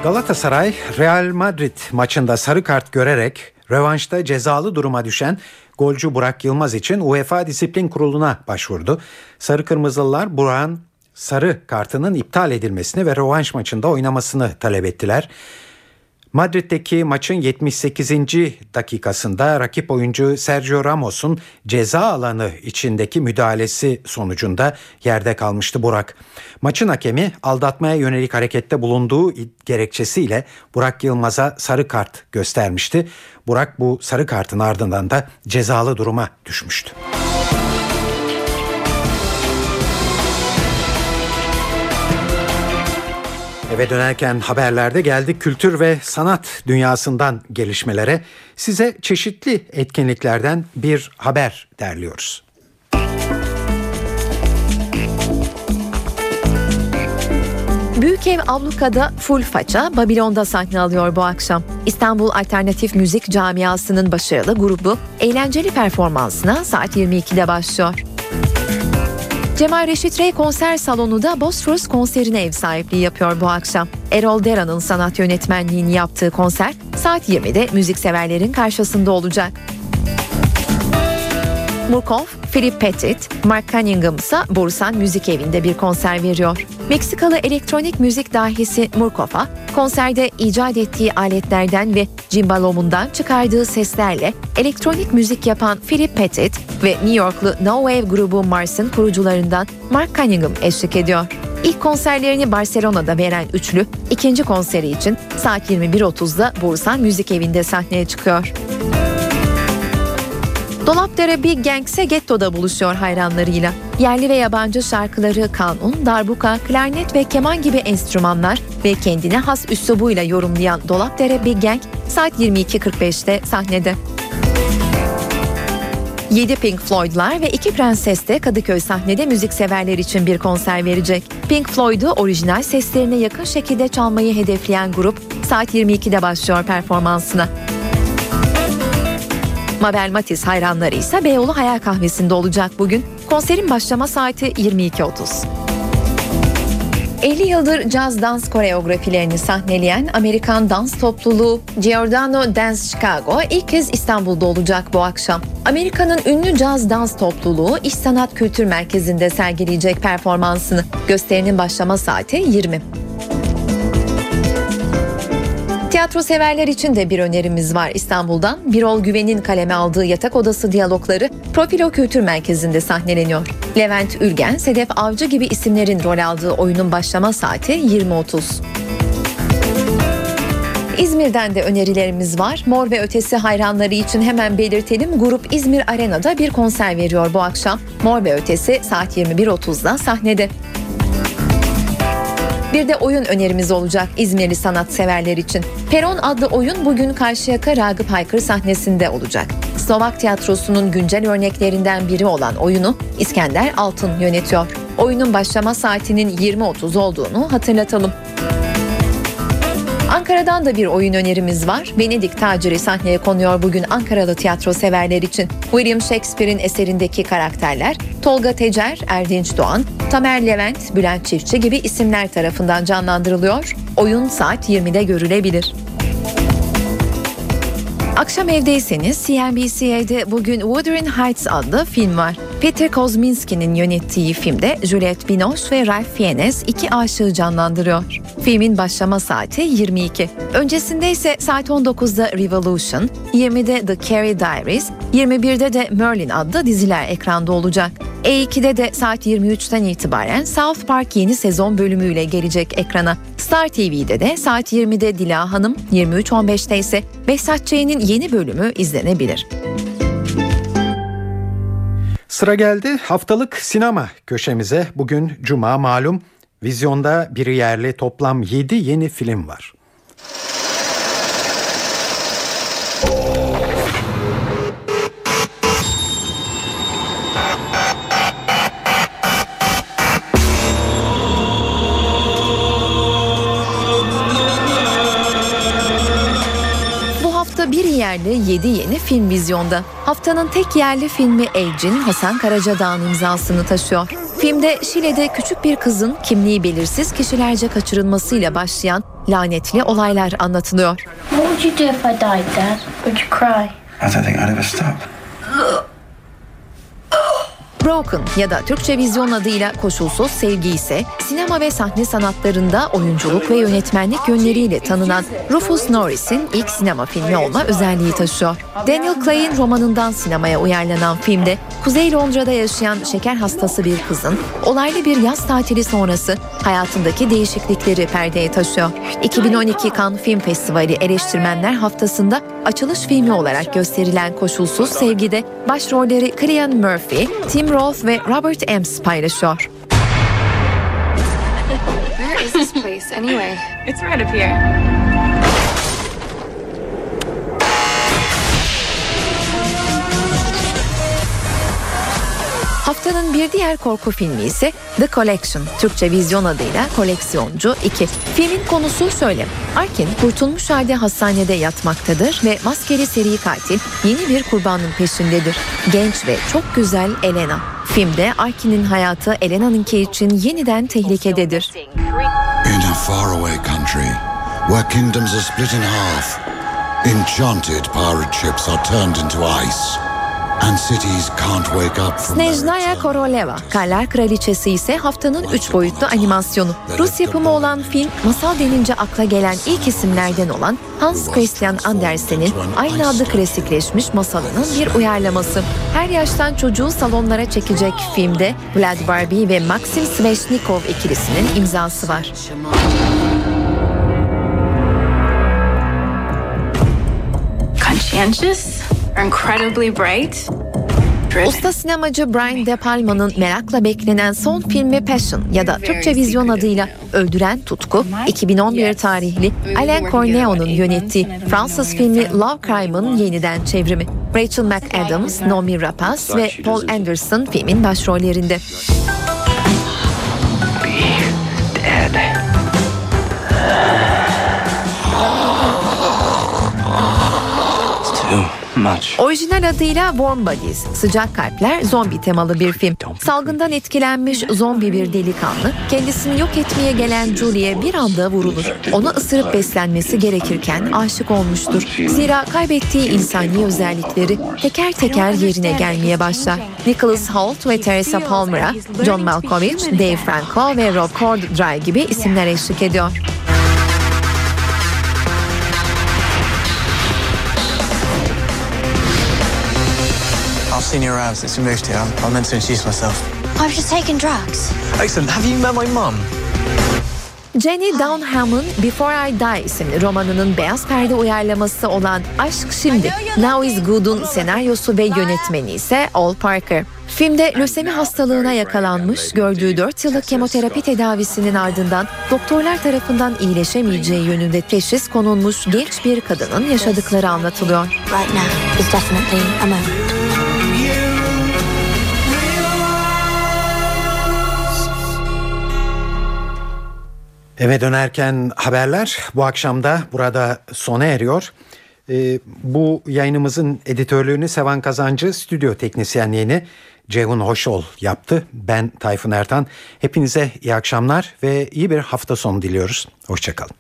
Galatasaray Real Madrid maçında sarı kart görerek rövanşta cezalı duruma düşen golcü Burak Yılmaz için UEFA Disiplin Kurulu'na başvurdu. Sarı Kırmızılılar Burak'ın sarı kartının iptal edilmesini ve rövanş maçında oynamasını talep ettiler. Madrid'deki maçın 78. dakikasında rakip oyuncu Sergio Ramos'un ceza alanı içindeki müdahalesi sonucunda yerde kalmıştı Burak. Maçın hakemi aldatmaya yönelik harekette bulunduğu gerekçesiyle Burak Yılmaz'a sarı kart göstermişti. Burak bu sarı kartın ardından da cezalı duruma düşmüştü. Eve dönerken haberlerde geldik kültür ve sanat dünyasından gelişmelere. Size çeşitli etkinliklerden bir haber derliyoruz. Büyük Ev Abluka'da Full Faça Babilon'da sahne alıyor bu akşam. İstanbul Alternatif Müzik Camiası'nın başarılı grubu eğlenceli performansına saat 22'de başlıyor. Cemal Reşit Rey konser salonu da Bosphorus konserine ev sahipliği yapıyor bu akşam. Erol Dera'nın sanat yönetmenliğini yaptığı konser saat 20'de müzikseverlerin karşısında olacak. Murkoff, Philip Pettit, Mark Cunningham ise Bursan Müzik Evi'nde bir konser veriyor. Meksikalı elektronik müzik dahisi Murkoff'a konserde icat ettiği aletlerden ve cimbalomundan çıkardığı seslerle elektronik müzik yapan Philip Pettit ve New Yorklu No Wave grubu Mars'ın kurucularından Mark Cunningham eşlik ediyor. İlk konserlerini Barcelona'da veren üçlü ikinci konseri için saat 21.30'da Bursan Müzik Evi'nde sahneye çıkıyor. Dolapdere bir gangse gettoda buluşuyor hayranlarıyla. Yerli ve yabancı şarkıları kanun, darbuka, klarnet ve keman gibi enstrümanlar ve kendine has üslubuyla yorumlayan Dolapdere Big Gang saat 22.45'te sahnede. 7 Pink Floyd'lar ve 2 Prenses de Kadıköy sahnede müzikseverler için bir konser verecek. Pink Floyd'u orijinal seslerine yakın şekilde çalmayı hedefleyen grup saat 22'de başlıyor performansına. Mabel Matiz hayranları ise Beyoğlu Hayal Kahvesi'nde olacak bugün. Konserin başlama saati 22.30. 50 yıldır caz dans koreografilerini sahneleyen Amerikan dans topluluğu Giordano Dance Chicago ilk kez İstanbul'da olacak bu akşam. Amerika'nın ünlü caz dans topluluğu İş Sanat Kültür Merkezi'nde sergileyecek performansını. Gösterinin başlama saati 20. Tiyatro severler için de bir önerimiz var İstanbul'dan. Birol Güven'in kaleme aldığı yatak odası diyalogları Profilo Kültür Merkezi'nde sahneleniyor. Levent Ülgen, Sedef Avcı gibi isimlerin rol aldığı oyunun başlama saati 20.30. İzmir'den de önerilerimiz var. Mor ve Ötesi hayranları için hemen belirtelim. Grup İzmir Arena'da bir konser veriyor bu akşam. Mor ve Ötesi saat 21.30'da sahnede. Bir de oyun önerimiz olacak İzmirli sanatseverler için. Peron adlı oyun bugün Karşıyaka Ragıp Haykır sahnesinde olacak. Slovak tiyatrosunun güncel örneklerinden biri olan oyunu İskender Altın yönetiyor. Oyunun başlama saatinin 20.30 olduğunu hatırlatalım. Ankara'dan da bir oyun önerimiz var. Venedik taciri sahneye konuyor bugün Ankaralı tiyatro severler için. William Shakespeare'in eserindeki karakterler Tolga Tecer, Erdinç Doğan, Tamer Levent, Bülent Çiftçi gibi isimler tarafından canlandırılıyor. Oyun saat 20'de görülebilir. Akşam evdeyseniz CNBC'de bugün Wuthering Heights adlı film var. Peter Kozminski'nin yönettiği filmde Juliette Binoche ve Ralph Fiennes iki aşığı canlandırıyor. Filmin başlama saati 22. Öncesinde ise saat 19'da Revolution, 20'de The Carrie Diaries, 21'de de Merlin adlı diziler ekranda olacak. E2'de de saat 23'ten itibaren South Park yeni sezon bölümüyle gelecek ekrana. Star TV'de de saat 20'de Dila Hanım, 23.15'te ise Behzat Ç'nin yeni bölümü izlenebilir. Sıra geldi haftalık sinema köşemize. Bugün cuma malum vizyonda bir yerli toplam 7 yeni film var. Yerli 7 yeni film vizyonda. Haftanın tek yerli filmi Age'in Hasan Karacadağ'ın imzasını taşıyor. Filmde Şile'de küçük bir kızın kimliği belirsiz kişilerce kaçırılmasıyla başlayan lanetli olaylar anlatılıyor. What would you do if I died, Dad? Would you cry? I don't think I'd ever stop. Broken ya da Türkçe vizyon adıyla Koşulsuz Sevgi ise sinema ve sahne sanatlarında oyunculuk ve yönetmenlik yönleriyle tanınan Rufus Norris'in ilk sinema filmi olma özelliği taşıyor. Daniel Clay'in romanından sinemaya uyarlanan filmde Kuzey Londra'da yaşayan şeker hastası bir kızın olaylı bir yaz tatili sonrası hayatındaki değişiklikleri perdeye taşıyor. 2012 Cannes Film Festivali eleştirmenler haftasında açılış filmi olarak gösterilen Koşulsuz Sevgi'de başrolleri Cillian Murphy, Tim Roth ve Robert Ems paylaşıyor. Where is this place anyway? It's right up here. Haftanın bir diğer korku filmi ise The Collection, Türkçe vizyon adıyla Koleksiyoncu 2. Filmin konusu şöyle. Arkin kurtulmuş halde hastanede yatmaktadır ve maskeli seri katil yeni bir kurbanın peşindedir. Genç ve çok güzel Elena. Filmde Arkin'in hayatı Elena'nınki için yeniden tehlikededir. In a faraway country where kingdoms are split in half, enchanted pirate ships are turned into ice, Snezhnaya Koroleva, Karlar Kraliçesi ise haftanın 3 boyutlu animasyonu. Rus yapımı olan film, masal denince akla gelen ilk isimlerden olan Hans Christian Andersen'in aynı adlı klasikleşmiş masalının bir uyarlaması. Her yaştan çocuğu salonlara çekecek filmde Vlad Barbie ve Maxim Sveshnikov ikilisinin imzası var. Conscientious Usta sinemacı Brian De Palma'nın merakla beklenen son filmi Passion ya da Türkçe vizyon adıyla Öldüren Tutku, 2011 tarihli Alain Corneo'nun yönettiği Fransız filmi Love Crime'ın yeniden çevrimi. Rachel McAdams, Noomi Rapace ve Paul Anderson filmin başrollerinde. Much. Orijinal adıyla Warm Bodies, sıcak kalpler zombi temalı bir film. Salgından etkilenmiş zombi bir delikanlı kendisini yok etmeye gelen Julie'ye bir anda vurulur. Onu ısırıp beslenmesi gerekirken aşık olmuştur. Zira kaybettiği insani özellikleri teker teker yerine gelmeye başlar. Nicholas Hoult ve Teresa Palmer'a John Malkovich, Dave Franco ve Rob Corddry gibi isimler eşlik ediyor. Senior around since we moved here. I'm, I'm meant to introduce myself. I was just taking drugs. Excellent. Have you met my mum? Jenny Downham'ın Before I Die isimli romanının beyaz perde uyarlaması olan Aşk Şimdi, Now is Good'un senaryosu ve yönetmeni ise Al Parker. Filmde lösemi hastalığına yakalanmış, gördüğü 4 yıllık kemoterapi tedavisinin ardından doktorlar tarafından iyileşemeyeceği yönünde teşhis konulmuş genç bir kadının yaşadıkları anlatılıyor. Right now is definitely a moment. Eve dönerken haberler bu akşam da burada sona eriyor. Ee, bu yayınımızın editörlüğünü Sevan Kazancı, stüdyo teknisyenliğini Ceyhun Hoşol yaptı. Ben Tayfun Ertan. Hepinize iyi akşamlar ve iyi bir hafta sonu diliyoruz. Hoşçakalın.